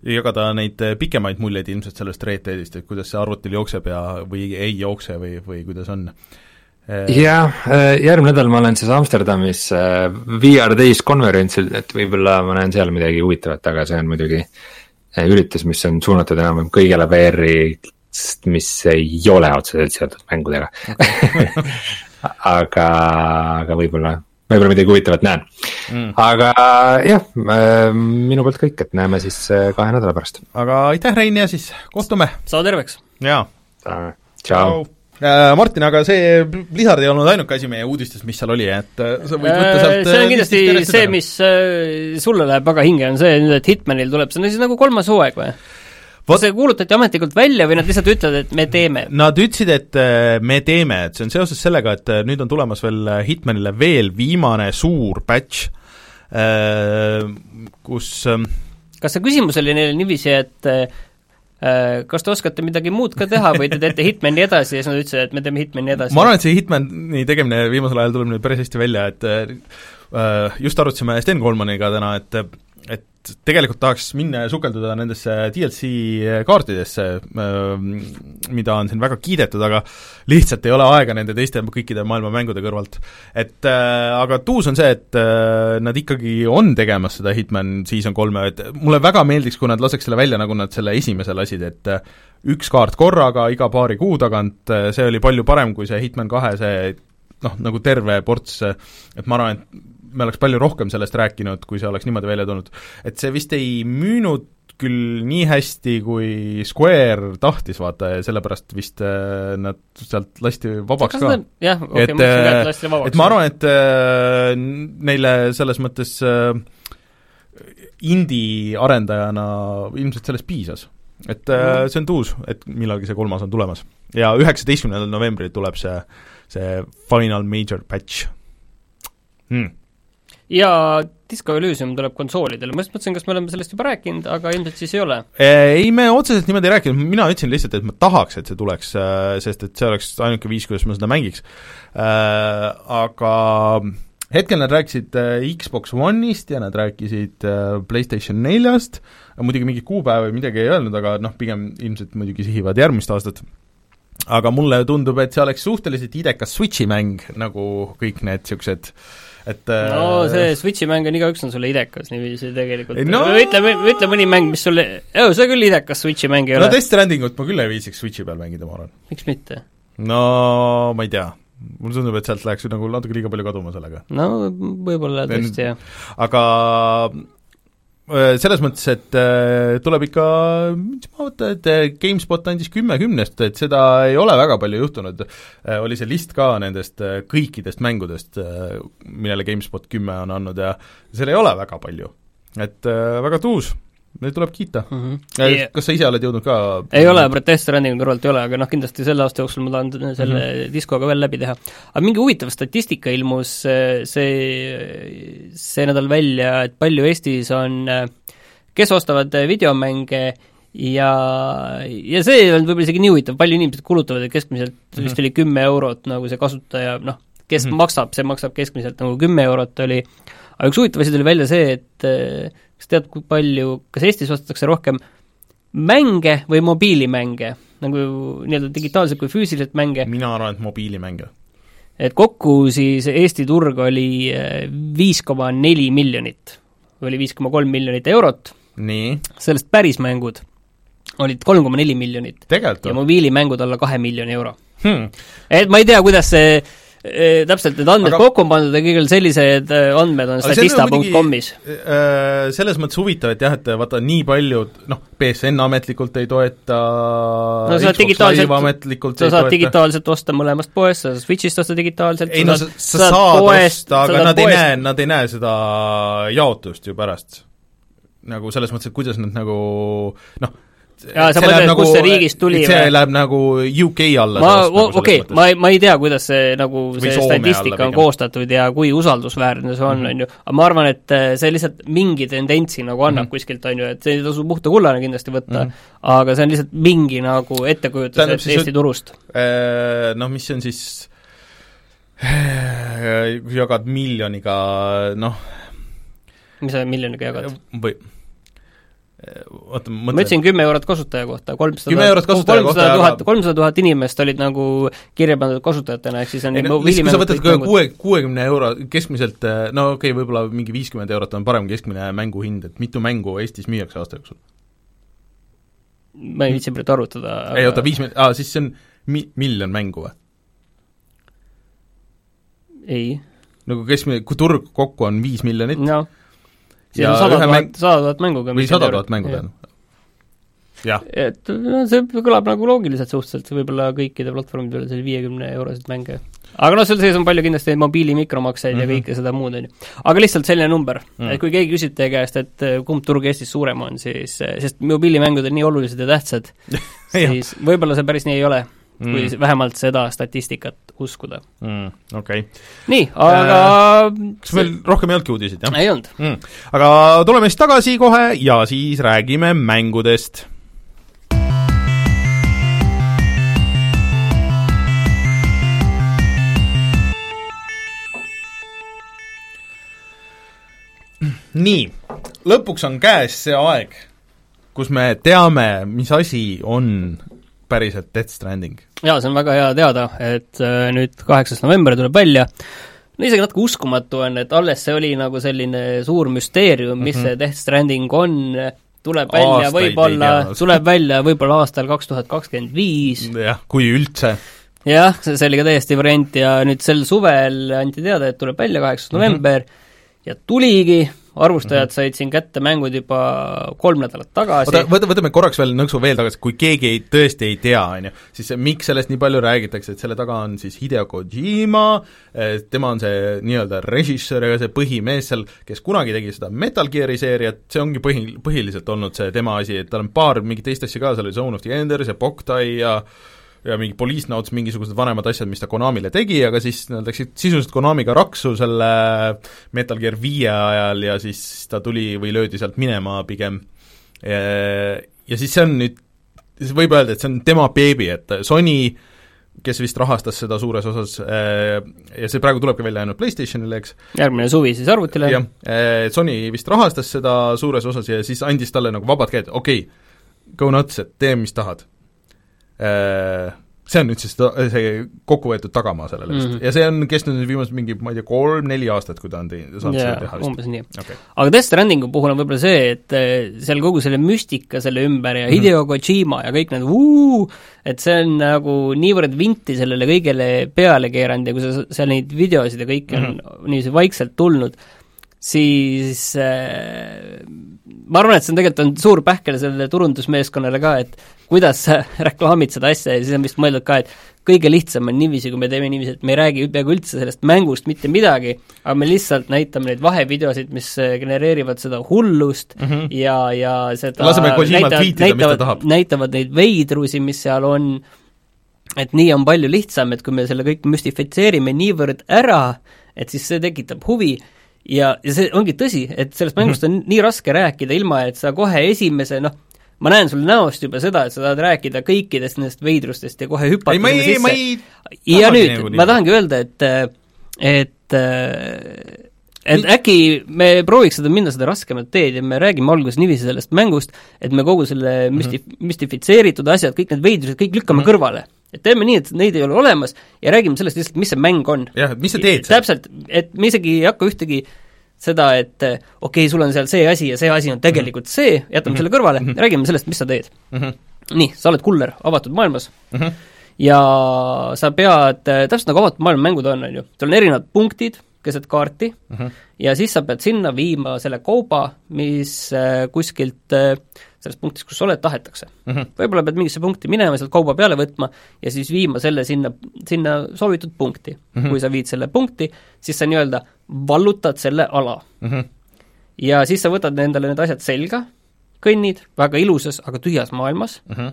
jagada neid pikemaid muljeid ilmselt sellest Red Deadist, et kuidas see arvutil jookseb ja või ei jookse või, või kuidas on? jah, järgmine nädal ma olen siis Amsterdamis VR Days konverentsil, et võib-olla ma näen seal midagi huvitavat, aga see on muidugi üritus, mis on suunatud enam-vähem kõigele VR-i, mis ei ole otseselt seotud mängudega okay. <laughs> aga, aga võib-olla võib-olla midagi huvitavat näen mm.. aga jah, äh, minu poolt kõik, et näeme siis äh, kahe nädala pärast. aga aitäh, Rein, ja siis kohtume! saa terveks! jaa. tšau! Äh, Martin, aga see Blizzard ei olnud ainuke asi meie uudistes, mis seal oli, et sa võid võtta sealt see on kindlasti see, mis sulle läheb väga hinge, on see nüüd, et Hitmanil tuleb, see on siis nagu kolmas hooaeg või? Kas see kuulutati ametlikult välja või nad lihtsalt ütlevad, et me teeme? Nad ütlesid, et äh, me teeme, et see on seoses sellega, et äh, nüüd on tulemas veel äh, Hitmanile veel viimane suur batch, kus ähm, kas see küsimus oli neil niiviisi, et kas te oskate midagi muud ka teha või te teete Hitmani edasi ja siis nad ütlesid, et me teeme Hitmani edasi? ma arvan, et see Hitmani tegemine viimasel ajal tuleb nüüd päris hästi välja, et just arutasime Sten Kolmaniga täna, et et tegelikult tahaks minna ja sukelduda nendesse DLC kaartidesse, ähm, mida on siin väga kiidetud, aga lihtsalt ei ole aega nende teiste kõikide maailma mängude kõrvalt. et äh, aga tuus on see, et äh, nad ikkagi on tegemas seda Hitman Season kolme, et mulle väga meeldiks, kui nad laseks selle välja, nagu nad selle esimese lasid, et äh, üks kaart korraga iga paari kuu tagant, see oli palju parem kui see Hitman kahe see noh, nagu terve ports, et ma arvan, et me oleks palju rohkem sellest rääkinud, kui see oleks niimoodi välja tulnud. et see vist ei müünud küll nii hästi, kui Square tahtis, vaata, ja sellepärast vist äh, nad sealt lasti vabaks ka. jah, okei okay,, ma mõtlesin ka, et lasti vabaks. et ma arvan, et äh, neile selles mõttes äh, indie-arendajana ilmselt sellest piisas. et äh, see on tuus, et millalgi see kolmas on tulemas. ja üheksateistkümnendal novembril tuleb see, see final major patch hmm ja Disco Elysium tuleb konsoolidele, ma just mõtlesin, kas me oleme sellest juba rääkinud, aga ilmselt siis ei ole. Ei, me otseselt niimoodi ei rääkinud, mina ütlesin lihtsalt, et ma tahaks, et see tuleks, äh, sest et see oleks ainuke viis, kuidas ma seda mängiks. Äh, aga hetkel nad rääkisid äh, Xbox One'ist ja nad rääkisid PlayStation neljast, muidugi mingit kuupäeva või midagi ei öelnud, aga noh, pigem ilmselt muidugi sihivad järgmist aastat aga mulle tundub, et see oleks suhteliselt idekas Switchi mäng, nagu kõik need niisugused et no see Switchi mäng on, igaüks on sulle idekas niiviisi tegelikult no.. ütle, ütle mõni mäng, mis sulle, see küll idekas Switchi mäng ei no, ole. no Death Strandingut ma küll ei viitsiks Switchi peal mängida, ma arvan. miks mitte? no ma ei tea mulle tundub, et sealt läheks nagu natuke liiga palju kaduma sellega. no võib-olla tõesti, jah. aga Äh, selles mõttes, et tuleb ikka, mis ma mõtlen, et äh, GameSpot andis kümme kümnest, et seda ei ole väga palju juhtunud. oli see list ka nendest kõikidest mängudest, millele GameSpot kümme on andnud ja seal ei ole väga palju. et väga tuus Neid tuleb kiita mm. -hmm. Yeah. kas sa ise oled jõudnud ka ei ole, Protest Runningu kõrvalt ei ole, aga noh, kindlasti selle aasta jooksul ma tahan selle mm -hmm. diskoga veel läbi teha. aga mingi huvitav statistika ilmus see, see nädal välja, et palju Eestis on, kes ostavad videomänge ja, ja see ei olnud võib-olla isegi nii huvitav, palju inimesed kulutavad, et keskmiselt mm -hmm. vist oli kümme eurot nagu see kasutaja, noh, kes mm -hmm. maksab, see maksab keskmiselt nagu kümme eurot oli, aga üks huvitav asi tuli välja see, et kas tead, kui palju, kas Eestis ostetakse rohkem mänge või mobiilimänge, nagu nii-öelda digitaalselt kui füüsiliselt mänge? mina arvan, et mobiilimänge. et kokku siis Eesti turg oli eh, viis koma neli miljonit oli viis koma kolm miljonit eurot, sellest pärismängud olid kolm koma neli miljonit ja või mobiilimängud alla kahe miljoni euro. hmm.? et ma ei tea, kuidas see eh, täpselt need andmed Aga- kokku on pandud ja kõigil sellised eh, andmed on on statista.com-is. Äh, selles mõttes huvitav, et jah, et vaata nii paljud, noh, BSN ametlikult ei toeta No sa saad digitaalselt- sa ei saad digitaalselt osta mõlemast poest, sa saad Switch'ist osta digitaalselt, ei no sa, sa saad osta, aga nad ei poest- näe, nad ei näe seda jaotust ju pärast. nagu selles mõttes, et kuidas nad nagu noh, Jaa, sa mõtled, läheb kust see riigist tuli see või? läheb nagu UK alla ma, nagu okei, ma ei, ma ei tea, kuidas see nagu see statistika on koostatud ja kui usaldusväärne see on, on ju, aga ma arvan, et eh, see lihtsalt mingi tendentsi nagu annab Mhm. kuskilt, on ju, et see ei tasu puhta kullana kindlasti võtta Mhm., aga see on lihtsalt mingi nagu ettekujutus et siis, Eesti turust. Äh, noh, mis on siis, kui jagad miljoniga, noh, mis sa miljoniga jagad? või oota, ma ütlesin kümme eurot kasutaja kohta, kolmsada 10 eurot kasutaja kohta, tuhat aga-, kolmsada tuhat inimest olid nagu kirja pandud kasutajatena, ehk siis on ei no lihtsalt, kui sa võtad ka kuue, kuuekümne euro keskmiselt, no okei okay,, võib-olla mingi viiskümmend eurot on parem kui keskmine mänguhind, et mitu mängu Eestis müüakse aasta jooksul? ma ei viitsi praegu arvutada ei oota, viis mil-, aa siis see on mi-, miljon mängu või? ei, nagu keskmine, kui turg kokku on viis miljonit siis Ja sada tuhat sada tuhat mängu ka või sada tuhat mängu, tähendab. jah, et no see kõlab nagu loogiliselt suhteliselt, võib-olla kõikide platvormide peal selline viiekümne euroseid mänge. aga noh, seal sees on palju kindlasti mobiili mikromakseid mm Mhm. -hmm. ja kõike seda muud, on ju. aga lihtsalt selline number mm, Mm. -hmm. et kui keegi küsib teie käest, et eh, kumb turg Eestis suurem on, siis, sest mobiilimängud on nii olulised ja tähtsad, <laughs> siis võib-olla see päris nii ei ole mm., kui vähemalt seda statistikat uskuda. mm, okei okay.. nii, aga kas meil rohkem ei olnudki uudiseid, jah? ei olnud. mm.. aga tuleme siis tagasi kohe ja siis räägime mängudest. nii, lõpuks on käes see aeg, kus me teame, mis asi on päriselt Death Stranding. jaa, see on väga hea teada, et äh, nüüd kaheksas november tuleb välja, no isegi natuke uskumatu on, et alles see oli nagu selline suur müsteerium, mis mm -hmm. see Death Stranding on, tuleb välja võib-olla tuleb välja võib-olla aastal kaks tuhat kakskümmend viis, jah, kui üldse. jah, see see oli ka täiesti variant ja nüüd sel suvel anti teada, et tuleb välja kaheksas november mm -hmm. ja tuligi, arvustajad -hmm. said siin kätte mängud juba kolm nädalat tagasi oota, võta, võtame korraks veel nõksu veel tagasi, kui keegi ei, tõesti ei tea, on ju, siis miks sellest nii palju räägitakse, et selle taga on siis Hideo Kojima, tema on see nii-öelda režissöör ja see põhimees seal, kes kunagi tegi seda Metal Gear'i seeriat, see ongi põhi, põhiliselt olnud see tema asi, et tal on paar mingit teist asja ka, seal oli Zone of the Enders ja Boktai ja ja mingi Police Notes, mingisugused vanemad asjad, mis ta Konamile tegi, aga siis nad läksid sisuliselt Konamiga raksu selle Metal Gear viie ajal ja siis ta tuli või löödi sealt minema pigem. Ja siis see on nüüd, siis võib öelda, et see on tema beebi, et Sony kes vist rahastas seda suures osas ja see praegu tuleb ka välja ainult PlayStationile, eks. järgmine suvi siis arvutile. jah, Sony vist rahastas seda suures osas ja siis andis talle nagu vabad käed, okei okay,, go nuts, et tee, mis tahad see on nüüd siis ta, see kokku võetud tagamaa sellele vist mm -hmm. ja see on kestnud nüüd viimased mingi, ma ei tea, kolm-neli aastat, kui ta on teinud, saanud yeah, seda teha vist. umbes nii okay.. aga Death Strandingu puhul on võib-olla see, et seal kogu selle müstika selle ümber ja mm -hmm. Hideo Kojima ja kõik need uu, et see on nagu niivõrd vinti sellele kõigele peale keeranud ja kui sa seal neid videosid ja kõike mm -hmm. on niiviisi vaikselt tulnud, siis äh, ma arvan, et see on tegelikult on suur pähkel sellele turundusmeeskonnale ka, et kuidas sa <laughs> reklaamid seda asja ja siis on vist mõeldud ka, et kõige lihtsam on niiviisi, kui me teeme niiviisi, et me ei räägi peaaegu üldse sellest mängust mitte midagi, aga me lihtsalt näitame neid vahevideosid, mis genereerivad seda hullust mm -hmm. ja, ja seda laseme Kojimal tweetida, mis ta tahab. näitavad neid veidrusi, mis seal on, et nii on palju lihtsam, et kui me selle kõik müstifitseerime niivõrd ära, et siis see tekitab huvi ja, ja see ongi tõsi, et sellest mängust on nii raske rääkida, ilma et sa kohe esimese noh, ma näen sul näost juba seda, et sa tahad rääkida kõikidest nendest veidrustest ja kohe hüpata ei, ma ei, ma ei ja nüüd, ma tahangi öelda, et et et äkki me prooviks seda minna seda raskemat teed ja me räägime alguses niiviisi sellest mängust, et me kogu selle müsti- mm, -hmm. müstifitseeritud asjad, kõik need veidrused, kõik lükkame mm -hmm. kõrvale et teeme nii, et neid ei ole olemas ja räägime sellest lihtsalt, mis see mäng on. jah, et mis sa teed seal? täpselt, et me isegi ei hakka ühtegi seda, et okei okay,, sul on seal see asi ja see asi on tegelikult Mhm. see, jätame selle kõrvale, räägime sellest, mis sa teed. Mhm. nii, sa oled kuller avatud maailmas Mhm. ja sa pead, täpselt nagu avatud maailma mängud on, on ju, sul on erinevad punktid keset kaarti Mhm. ja siis sa pead sinna viima selle kauba, mis äh, kuskilt äh, sellest punktist, kus sa oled, tahetakse Mhm. võib-olla pead mingisse punkti minema, sealt kauba peale võtma ja siis viima selle sinna, sinna soovitud punkti mm. -hmm. kui sa viid selle punkti, siis sa nii-öelda vallutad selle ala Mhm. ja siis sa võtad endale need asjad selga, kõnnid väga ilusas, aga tühjas maailmas, Mhm.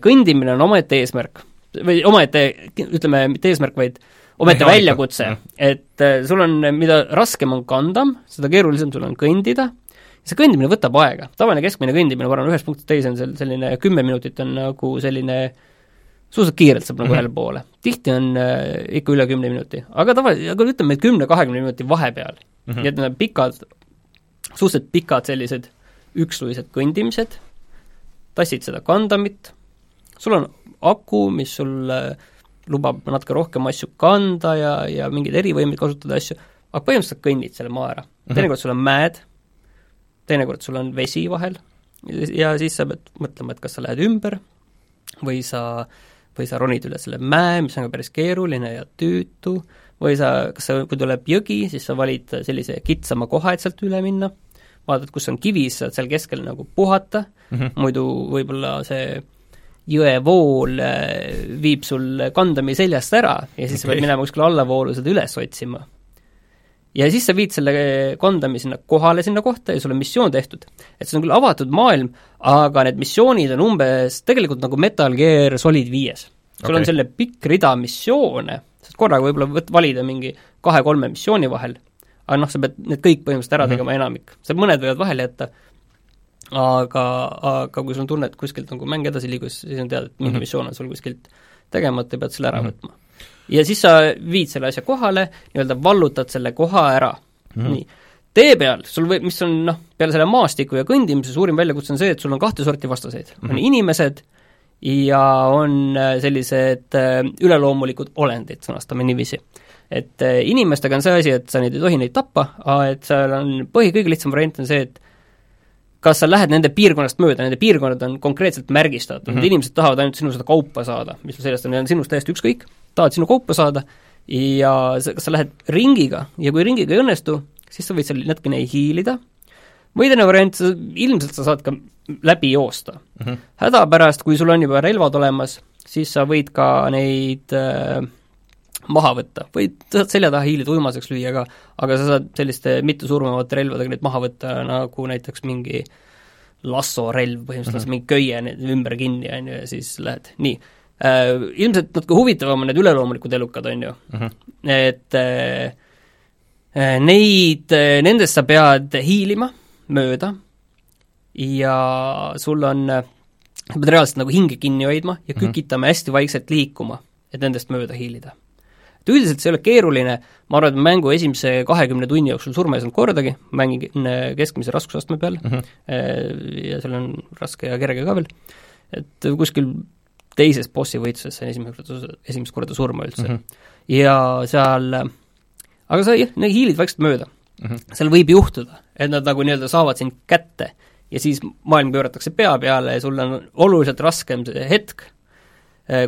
kõndimine on omaette eesmärk või omaette, ütleme, mitte eesmärk, vaid omaette Mehaanika. väljakutse, et äh, sul on, mida raskem on kandam, seda keerulisem sul on kõndida, see kõndimine võtab aega, tavaline keskmine kõndimine, ma arvan, ühest punktist teise on seal selline kümme minutit on nagu selline suhteliselt kiirelt saab nagu Mhm. ühele poole. tihti on äh, ikka üle kümne minuti, aga tavaliselt, aga ütleme, et kümne-kahekümne minuti vahepeal mm. Mhm. nii et need on pikad, suhteliselt pikad sellised üksluised kõndimised, tassid seda kandamit, sul on aku, mis sul äh, lubab natuke rohkem asju kanda ja, ja mingeid erivõimeid kasutada asju, aga põhimõtteliselt kõnnid selle maa ära. teinekord sul on mäed, teinekord sul on vesi vahel ja siis sa pead mõtlema, et kas sa lähed ümber või sa, või sa ronid üle selle mäe, mis on ka päris keeruline ja tüütu, või sa, kas sa, kui tuleb jõgi, siis sa valid sellise kitsama koha, et sealt üle minna, vaatad, kus on kivi, siis saad seal keskel nagu puhata mm, -hmm. muidu võib-olla see jõevool äh, viib sul kandami seljast ära ja siis okay. sa pead minema kuskile allavoolu seda üles otsima. ja siis sa viid selle kandami sinna kohale, sinna kohta ja sul on missioon tehtud. et see on küll avatud maailm, aga need missioonid on umbes tegelikult nagu Metal Gear Solid viies. sul okay. On selline pikk rida missioone, saad korraga võib-olla võt-, valida mingi kahe-kolme missiooni vahel, aga noh, sa pead need kõik põhimõtteliselt ära Mhm. tegema, enamik. sa mõned võivad vahele jätta, aga, aga kui sul on tunne, et kuskilt nagu mäng edasi liigus, siis on teada, et mingi mm Mhm. -hmm. missioon on sul kuskilt tegemata ja pead selle ära mm -hmm. võtma. ja siis sa viid selle asja kohale, nii-öelda vallutad selle koha ära mm, -hmm. nii. tee peal sul või, mis on noh, peale selle maastiku ja kõndimise suurim väljakutse on see, et sul on kahte sorti vastaseid mm, -hmm. on inimesed ja on äh, sellised äh, üleloomulikud olendid, sõnastame niiviisi. et äh, inimestega on see asi, et sa neid ei tohi neid tappa, et seal on põhi, kõige lihtsam variant on see, et kas sa lähed nende piirkonnast mööda, nende piirkonnad on konkreetselt märgistatud mm, -hmm. inimesed tahavad ainult sinu seda kaupa saada, mis sul seljast on, neil on sinust täiesti ükskõik, tahavad sinu kaupa saada ja sa, kas sa lähed ringiga ja kui ringiga ei õnnestu, siis sa võid seal natukene hiilida, või teine variant, sa, ilmselt sa saad ka läbi joosta mm. -hmm. hädapärast, kui sul on juba relvad olemas, siis sa võid ka neid äh, maha võtta, võid, selja taha hiilida, uimaseks lüüa ka, aga sa saad selliste mittesurmavate relvadega neid maha võtta, nagu näiteks mingi lassorelv, põhimõtteliselt mm -hmm. mingi köie ümber kinni, on ju, ja siis lähed, nii äh,. Ilmselt natuke huvitavam on need üleloomulikud elukad, on ju mm, -hmm. et äh, äh, neid, nendest sa pead hiilima mööda ja sul on, sa pead reaalselt nagu hinge kinni hoidma ja kükitama hästi vaikselt liikuma, et nendest mööda hiilida et üldiselt see ei ole keeruline, ma arvan, et mängu esimese kahekümne tunni jooksul surma ei saanud kordagi, mängin äh, keskmise raskusastme peal mm -hmm. ja seal on raske ja kerge ka veel, et kuskil teises bossi võitluses sain esimest korda, esimest korda surma üldse mm. -hmm. ja seal, aga sa jah, hiilid vaikselt mööda mm. -hmm. seal võib juhtuda, et nad nagu nii-öelda saavad sind kätte ja siis maailm pööratakse pea peale ja sul on oluliselt raskem see hetk,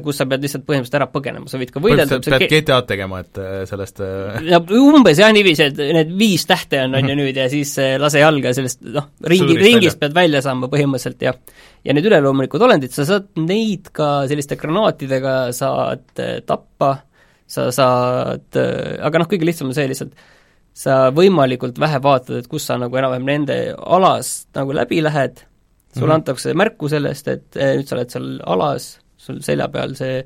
kus sa pead lihtsalt põhimõtteliselt ära põgenema, sa võid ka võidelda pead GTA-d tegema, et äh, sellest ja umbes jah, niiviisi, et need viis tähte on, on ju nüüd ja siis lase jalga sellest noh, ringi, ringist pead välja saama põhimõtteliselt ja ja need üleloomulikud olendid, sa saad neid ka selliste granaatidega saad tappa, sa saad, aga noh, kõige lihtsam on see lihtsalt, sa võimalikult vähe vaatad, et kus sa nagu enam-vähem nende alast nagu läbi lähed, sulle mm -hmm. antakse märku sellest, et eh, nüüd sa oled seal alas, sul selja peal see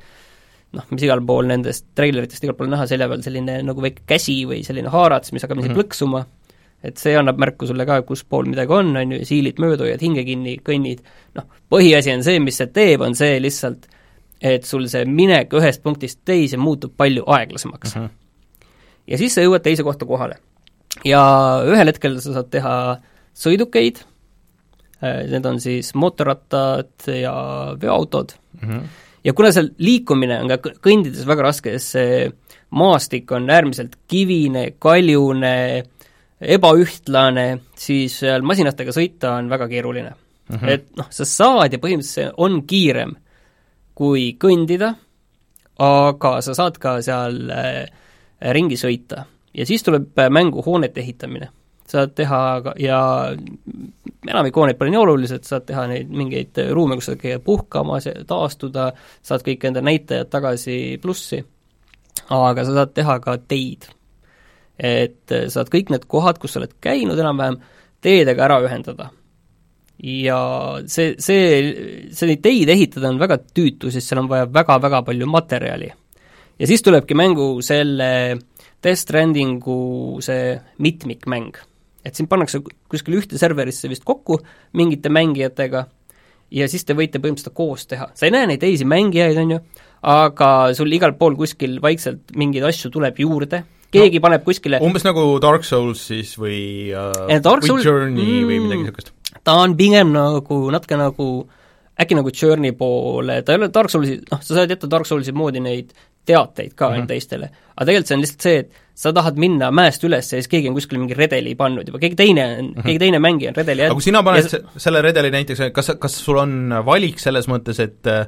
noh, mis igal pool nendest treileritest igal pool näha, selja peal selline nagu väike käsi või selline haarats, mis hakkab mm -hmm. plõksuma, et see annab märku sulle ka, kus pool midagi on, on ju, siilid mööda, hoiad hinge kinni, kõnnid, noh, põhiasi on see, mis see teeb, on see lihtsalt, et sul see minek ühest punktist teise muutub palju aeglasemaks mm. -hmm. ja siis sa jõuad teise kohta kohale. ja ühel hetkel sa saad teha sõidukeid, need on siis mootorrattad ja veoautod mm, -hmm. ja kuna seal liikumine on ka kõndides väga raske, sest see maastik on äärmiselt kivine, kaljune, ebaühtlane, siis seal masinatega sõita on väga keeruline mm. -hmm. et noh, sa saad ja põhimõtteliselt see on kiirem kui kõndida, aga sa saad ka seal äh, ringi sõita. ja siis tuleb äh, mängu hoonete ehitamine. Saad teha ja enamik hooneid pole nii olulised, saad teha neid mingeid ruume, kus sa käid puhkamas taastuda, saad kõik enda näitajad tagasi plussi, aga sa saad teha ka teid et saad kõik need kohad, kus sa oled käinud enam-vähem, teedega ära ühendada. ja see, see, see neid teid ehitada on väga tüütu, sest seal on vaja väga-väga palju materjali. ja siis tulebki mängu selle Death Strandingu see mitmikmäng. Et sind pannakse kuskil ühte serverisse vist kokku mingite mängijatega ja siis te võite põhimõtteliselt koos teha. sa ei näe neid teisi mängijaid, on ju, aga sul igal pool kuskil vaikselt mingeid asju tuleb juurde keegi no, paneb kuskile umbes nagu Dark Souls siis või uh, Dark või Souls, Journey mm, või midagi niisugust? ta on pigem nagu natuke nagu äkki nagu Journey poole, ta ei ole Dark Soulsi, noh, sa saad jätta Dark Soulsi moodi neid teateid ka mm -hmm. teistele, aga tegelikult see on lihtsalt see, et sa tahad minna mäest üles ja siis keegi on kuskil mingi redeli pannud juba, keegi teine on mm, -hmm. keegi teine mängija on redeli aga kui sina paned ja... selle redeli näiteks, kas, kas sul on valik selles mõttes, et äh,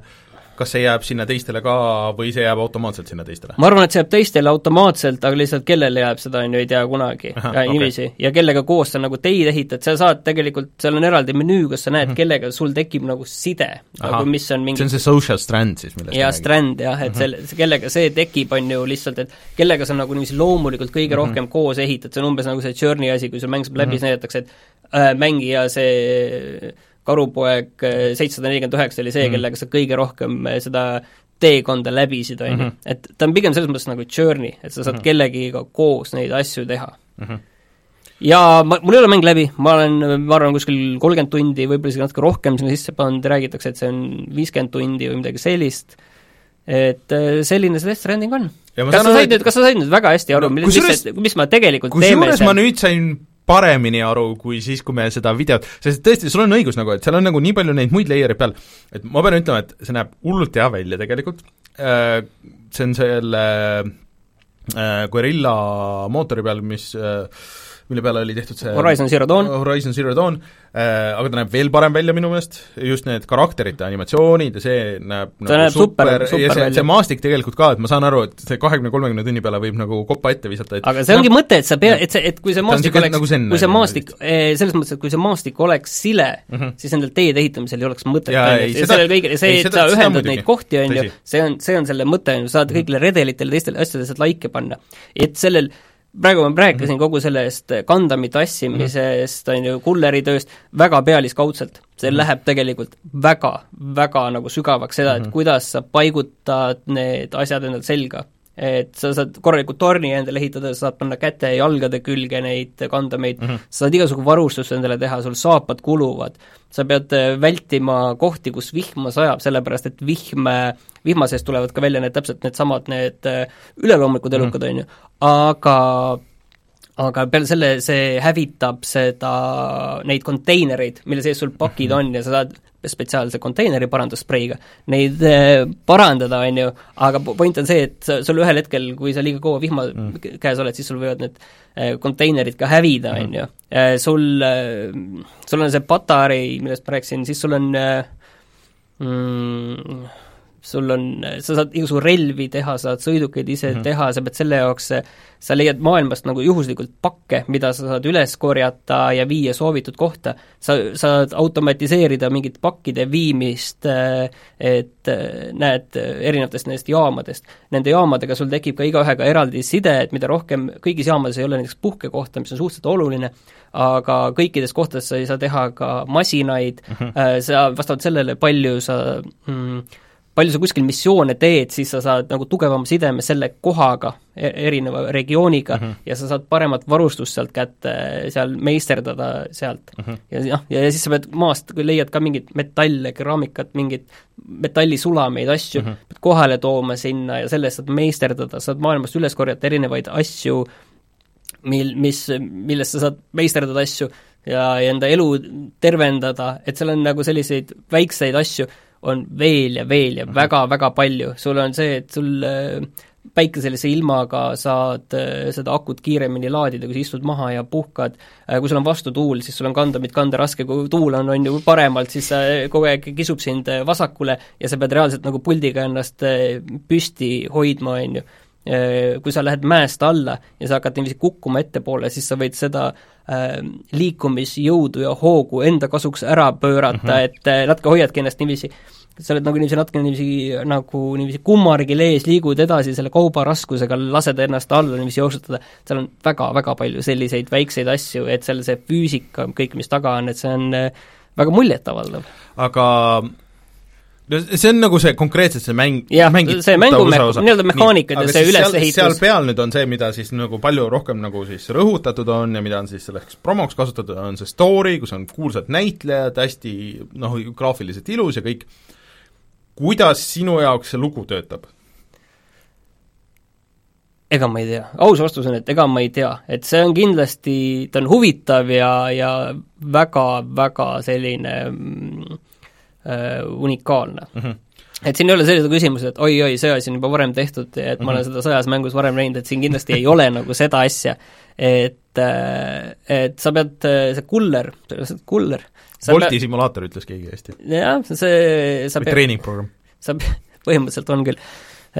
kas see jääb sinna teistele ka või see jääb automaatselt sinna teistele? ma arvan, et see jääb teistele automaatselt, aga lihtsalt kellele jääb, seda on ju, ei tea kunagi. Aha, ja niiviisi okay.. ja kellega koos sa nagu teid ehitad, sa saad tegelikult, seal on eraldi menüü, kus sa näed -hmm. kellega sul tekib nagu side, nagu mis on mingi see on see social strand siis, millest jaa, strand jah, et selle, kellega see tekib, on ju lihtsalt, et kellega sa nagu niiviisi loomulikult kõige mm -hmm. rohkem koos ehitad, see on umbes nagu see Journey asi, kui sul mäng saab läbi siis näidatakse, et äh, mängija see karupoeg äh, seitsesada nelikümmend üheksa oli see mm, -hmm. kellega sa kõige rohkem äh, seda teekonda läbisid, on ju. Mhm. et ta on pigem selles mõttes nagu journey, et sa saad mm -hmm. kellegiga koos neid asju teha mm. -hmm. ja ma, mul ei ole mäng läbi, ma olen, ma arvan, kuskil kolmkümmend tundi, võib-olla isegi natuke rohkem sinna sisse pannud, räägitakse, et see on viiskümmend tundi või midagi sellist, et äh, selline see Death Stranding on. kas sa said nüüd, kas sa said nüüd väga hästi aru no,, mis, mis, me tegelikult kusjuures ma nüüd sain paremini aru kui siis, kui me seda videot, sest tõesti, sul on õigus nagu, et seal on nagu nii palju neid muid layer'e peal, et ma pean ütlema, et see näeb hullult hea välja tegelikult, äh, see on selle äh, Guerilla mootori peal, mis äh, mille peale oli tehtud see Horizon Zero Dawn, Horizon Zero Dawn. Äh,, aga ta näeb veel parem välja minu meelest, just need karakterite animatsioonid ja see näeb ta nagu näeb super, super ja see, see maastik tegelikult ka, et ma saan aru, et see kahekümne-kolmekümne tunni peale võib nagu kopa ette visata, et aga see ongi no, mõte, et sa pea, et see, et kui see maastik oleks nagu, kui see maastik, eh, selles mõttes, et kui see maastik oleks sile mm, -hmm. siis nendel teede ehitamisel ei oleks mõtet, on ju, sellel kõigel, see, et sa ühendad neid kohti, on ju, see on, see on selle mõte, on ju, saad kõigile redelitele, teistele asjadele saad laike panna. et sellel praegu ma rääkisin mm -hmm. kogu sellest Gundami tassimisest mm, -hmm. on ju, kulleritööst, väga pealiskaudselt. see mm -hmm. läheb tegelikult väga, väga nagu sügavaks seda, et -hmm. kuidas sa paigutad need asjad endale selga et sa saad korraliku torni endale ehitada, sa saad panna käte ja jalgade külge neid kandameid mm, -hmm. sa saad igasugu varustust endale teha, sul saapad kuluvad, sa pead äh, vältima kohti, kus vihma sajab, sellepärast et vihm, vihma seest tulevad ka välja need täpselt needsamad, need äh, üleloomulikud elukad mm, -hmm. on ju, aga aga peale selle see hävitab seda, neid konteinereid, mille sees sul pakid on ja sa saad spetsiaalse konteineri paranduspreiga neid eh, parandada, on ju, aga point on see, et sul ühel hetkel, kui sa liiga kaua vihma mm. käes oled, siis sul võivad need eh, konteinerid ka hävida, mm. on ju. Eh, sul, sul on see patarei, millest ma rääkisin, siis sul on mm, sul on, sa saad igasugu relvi teha, saad sõidukeid ise mm -hmm. teha, sa pead selle jaoks, sa leiad maailmast nagu juhuslikult pakke, mida sa saad üles korjata ja viia soovitud kohta. sa saad automatiseerida mingit pakkide viimist, et näed, erinevatest nendest jaamadest. Nende jaamadega sul tekib ka igaühega eraldi side, et mida rohkem, kõigis jaamades ei ole näiteks puhkekohta, mis on suhteliselt oluline, aga kõikides kohtades sa ei saa teha ka masinaid mm, -hmm. sa vastavalt sellele, palju sa mm, palju sa kuskil missioone teed, siis sa saad nagu tugevama sideme selle kohaga, e-, erineva regiooniga mm, -hmm. ja sa saad paremat varustust sealt kätte, seal meisterdada sealt mm. -hmm. ja noh, ja siis sa pead maast, kui leiad ka mingit metalle, keraamikat, mingit metallisulameid, asju mm, -hmm. pead kohale tooma sinna ja selle eest saad meisterdada, saad maailmast üles korjata erinevaid asju, mil, mis, millest sa saad meisterdada asju ja, ja enda elu tervendada, et seal on nagu selliseid väikseid asju, on veel ja veel ja väga-väga palju, sul on see, et sul äh, päikeselise ilmaga saad äh, seda akut kiiremini laadida, kui sa istud maha ja puhkad, kui sul on vastutuul, siis sul on kandumit kanda raske, kui tuul on, on ju paremalt, siis kogu aeg kisub sind vasakule ja sa pead reaalselt nagu puldiga ennast püsti hoidma, on ju kui sa lähed mäest alla ja sa hakkad niiviisi kukkuma ettepoole, siis sa võid seda äh, liikumisjõudu ja hoogu enda kasuks ära pöörata mm, -hmm. et äh, natuke hoiadki ennast niiviisi sa oled nagu niiviisi natuke niiviisi nagu niiviisi kummargil ees, liigud edasi selle kauba raskusega, lased ennast alla niiviisi jooksutada, seal on väga-väga palju selliseid väikseid asju, et seal see füüsika, kõik, mis taga on, et see on äh, väga muljetavaldav. aga no see on nagu see konkreetselt see mäng, jah, see mängu me-, nii-öelda mehaanikad ja see ülesehitus. seal peal nüüd on see, mida siis nagu palju rohkem nagu siis rõhutatud on ja mida on siis selleks promoks kasutatud, on see story, kus on kuulsad näitlejad, hästi noh, graafiliselt ilus ja kõik, kuidas sinu jaoks see lugu töötab? ega ma ei tea, aus vastus on, et ega ma ei tea, et see on kindlasti, ta on huvitav ja, ja väga-väga selline mm, äh, unikaalne mm. -hmm et siin ei ole sellise küsimuse, et oi-oi, see asi on juba varem tehtud ja et ma olen mhm. seda sõjas mängus varem näinud, et siin kindlasti ei ole nagu seda asja, et äh, et sa pead, äh, see kuller, kuller Bolti pead... simulaator ütles keegi hästi. jah, see sa või treeningprogramm. sa, <laughs> põhimõtteliselt on küll.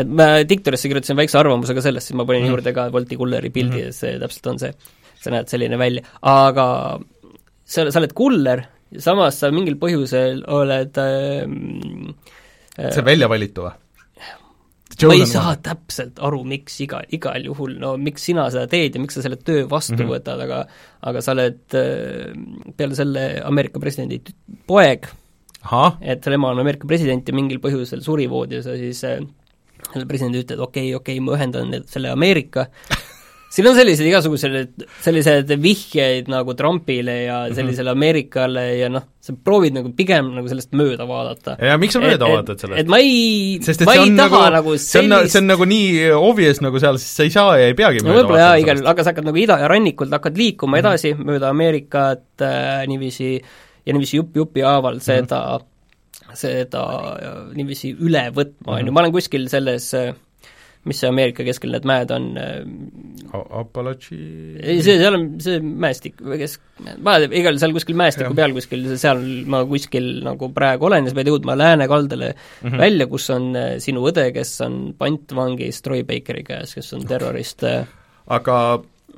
et ma Diktorisse kirjutasin väikse arvamuse ka sellest, siis ma panin mm. juurde ka Bolti kulleri pildi mm -hmm. ja see täpselt on see. sa näed selline välja, aga sa, sa oled kuller, samas sa mingil põhjusel oled äh, see välja valitu või? ma ei saa vahe. täpselt aru, miks iga, igal juhul, no miks sina seda teed ja miks sa selle töö vastu mm -hmm. võtad, aga aga sa oled äh, peale selle Ameerika presidendi poeg, et selle ema on Ameerika president ja mingil põhjusel suri voodis ja siis äh, selle presidendi ütled, okei okay,, okei okay,, ma ühendan selle Ameerika siin on sellised igasugused, sellised vihjeid nagu Trumpile ja mhm. sellisele Ameerikale ja noh, sa proovid nagu pigem nagu sellest mööda vaadata. ja miks sa mööda vaatad sellest? et ma ei, ma ei taha nagu, nagu sellist see on, see on nagu nii obvious nagu seal, siis sa ei saa ja ei peagi no võib-olla jaa, igal juhul, aga sa hakkad nagu ida ja rannikult hakkad liikuma mhm. edasi mm -hmm. mööda Ameerikat äh, niiviisi ja niiviisi jupp jupi haaval seda mm, -hmm. seda niiviisi üle võtma, on ju, ma olen kuskil selles äh, mis see Ameerika keskel need mäed on äh, Apalachi ei, see, seal on see mäestik või kes, ma igal seal kuskil mäestiku peal kuskil, seal ma kuskil nagu praegu olen ja sa pead jõudma lääne kaldale mm -hmm. välja, kus on äh, sinu õde, kes on pantvangis Troy Bakeri käes, kes on terrorist okay. aga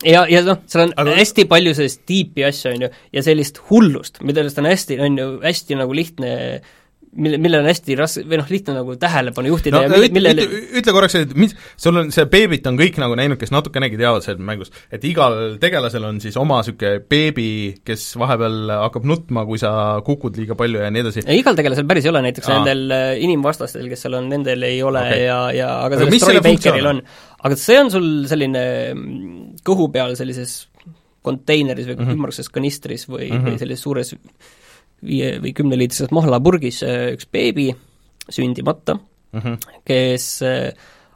ja, ja noh, seal on aga... hästi palju sellist tiipi asju, on ju, ja sellist hullust, millest on hästi, on ju, hästi nagu lihtne äh, mille, millele on hästi raske või noh, lihtne nagu tähelepanu juhtida no, ja mille, millele ütle, ütle korraks, et mis, sul on, see beebit on kõik nagu näinud, kes natukenegi teavad sellest mängust, et igal tegelasel on siis oma niisugune beebi, kes vahepeal hakkab nutma, kui sa kukud liiga palju ja nii edasi. igal tegelasel päris ei ole, näiteks Aa. nendel äh, inimvastastel, kes seal on, nendel ei ole okay. ja, ja aga selles Troy Bakeril on. aga see on sul selline mm, kõhu peal sellises konteineris või mm -hmm. ümmarguses kanistris või mm, -hmm. või sellises suures viie või kümneliitrises mahlapurgis äh, üks beebi, sündimata mm, -hmm. kes äh,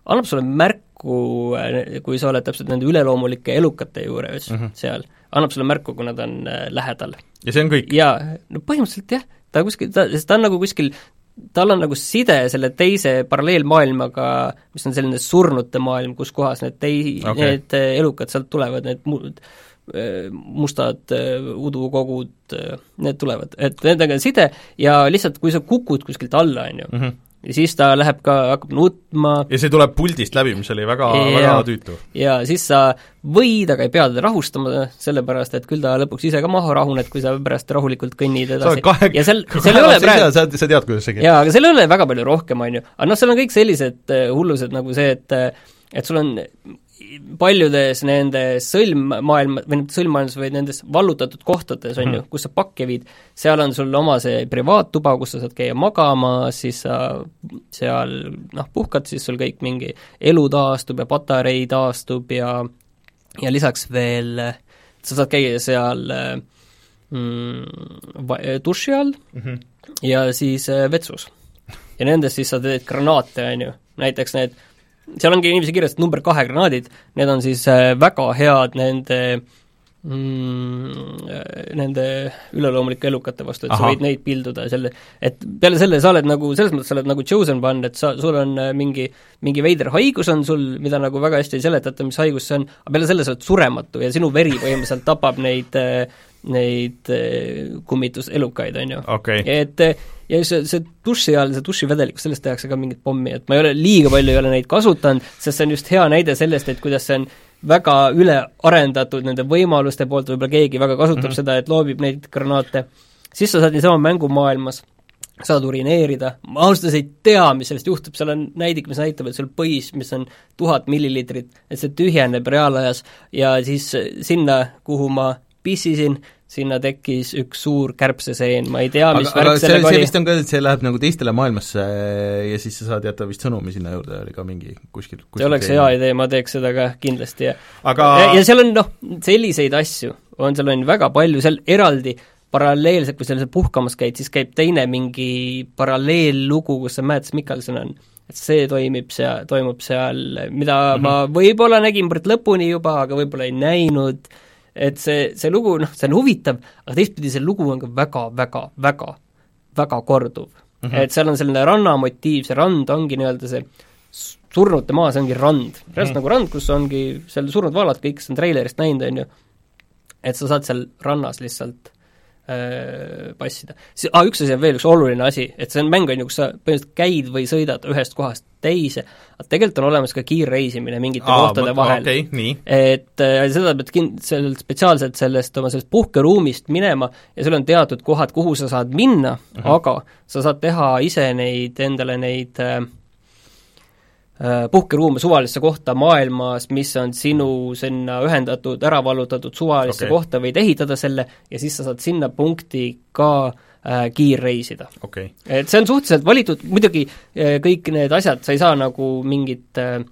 annab sulle märku, äh, kui sa oled täpselt nende üleloomulike elukate juures mm -hmm. seal, annab sulle märku, kui nad on lähedal. ja see on kõik? jaa, no põhimõtteliselt jah, ta kuskil, ta, ta on nagu kuskil tal on nagu side selle teise paralleelmaailmaga, mis on selline surnute maailm, kus kohas need tei- okay., need elukad sealt tulevad, need muud mustad äh, udukogud, äh, need tulevad, et nendega on side ja lihtsalt, kui sa kukud kuskilt alla, on ju, mhm. ja siis ta läheb ka, hakkab nutma ja see tuleb puldist läbi, mis oli väga, väga tüütu. ja siis sa võid, aga ei pea teda rahustama, sellepärast et küll ta lõpuks ise ka maha rahuneb, kui sa pärast rahulikult kõnnid edasi. kahe, ja seal, seal ei ole praegu sa, sa tead, kuidas see käib. jaa, aga seal ei ole väga palju rohkem, on ju. aga noh, seal on kõik sellised hullused nagu see, et et sul on paljudes nendes sõlmmaailma, või mitte sõlmmaailmas, vaid nendes vallutatud kohtades, on ju, mhm. kus sa pakke viid, seal on sul oma see privaattuba, kus sa saad käia magamas, siis sa seal noh, puhkad, siis sul kõik mingi elu taastub ja patarei taastub ja ja lisaks veel sa saad käia seal mm, duši all mm -hmm. ja siis äh, vetsus. ja nendes siis sa teed granaate, on ju, näiteks need seal ongi niiviisi kirjas, et number kahe granaadid, need on siis äh, väga head nende mm, nende üleloomulike elukate vastu, et Aha. sa võid neid pilduda ja selle, et peale selle sa oled nagu, selles mõttes sa oled nagu chosen one, et sa, sul on äh, mingi, mingi veider haigus on sul, mida nagu väga hästi ei seletata, mis haigus see on, aga peale selle sa oled surematu ja sinu veri põhimõtteliselt tapab neid äh, neid äh, kummituselukaid, on ju. okei, et äh, ja see, see duši all, see dušivedelik, sellest tehakse ka mingit pommi, et ma ei ole, liiga palju ei ole neid kasutanud, sest see on just hea näide sellest, et kuidas see on väga üle arendatud nende võimaluste poolt, võib-olla keegi väga kasutab mm -hmm. seda, et loobib neid granaate, siis sa saad niisama mängumaailmas, saad urineerida, ma ausalt öeldes ei tea, mis sellest juhtub, seal on näidik, mis näitab, et sul põis, mis on tuhat milliliitrit, et see tühjeneb reaalajas ja siis sinna, kuhu ma pissisin, sinna tekkis üks suur kärbseseen, ma ei tea, mis aga, värk see, sellega see oli. vist on ka, et see läheb nagu teistele maailmasse ja siis sa saad jätta vist sõnumi sinna juurde, oli ka mingi kuskil, kuskil see oleks hea idee, ma teeks seda ka kindlasti ja aga ja, ja seal on noh, selliseid asju on, seal on väga palju, seal eraldi paralleelselt, kui sa seal puhkamas käid, siis käib teine mingi paralleellugu, kus see Mads Mikkelson on. et see toimib seal, toimub seal, mida mm -hmm. ma võib-olla nägin lõpuni juba, aga võib-olla ei näinud, et see, see lugu, noh, see on huvitav, aga teistpidi see lugu on ka väga, väga, väga, väga korduv mm. -hmm. et seal on selline rannamotiiv, see rand ongi nii-öelda see surnute maa, see ongi rand. reaalselt mm -hmm. nagu rand, kus ongi seal surnud vaalad, kõik, kes on treilerist näinud, on ju, et sa saad seal rannas lihtsalt passida. See, aa, üks asi on veel, üks oluline asi, et see on mäng, on ju, kus sa põhimõtteliselt käid või sõidad ühest kohast teise, aga tegelikult on olemas ka kiirreisimine mingite aa, kohtade ma- vahel nii, et äh, seda pead kin-, seal spetsiaalselt sellest oma sellest puhkeruumist minema ja sul on teatud kohad, kuhu sa saad minna uh, -huh. aga sa saad teha ise neid, endale neid äh, äh, puhkeruume suvalisse kohta maailmas, mis on sinu sinna ühendatud, ära vallutatud suvalisse okay. kohta, võid ehitada selle ja siis sa saad sinna punkti ka äh, kiirreisida okei. et see on suhteliselt valitud, muidugi eh, kõik need asjad, sa ei saa nagu mingit äh,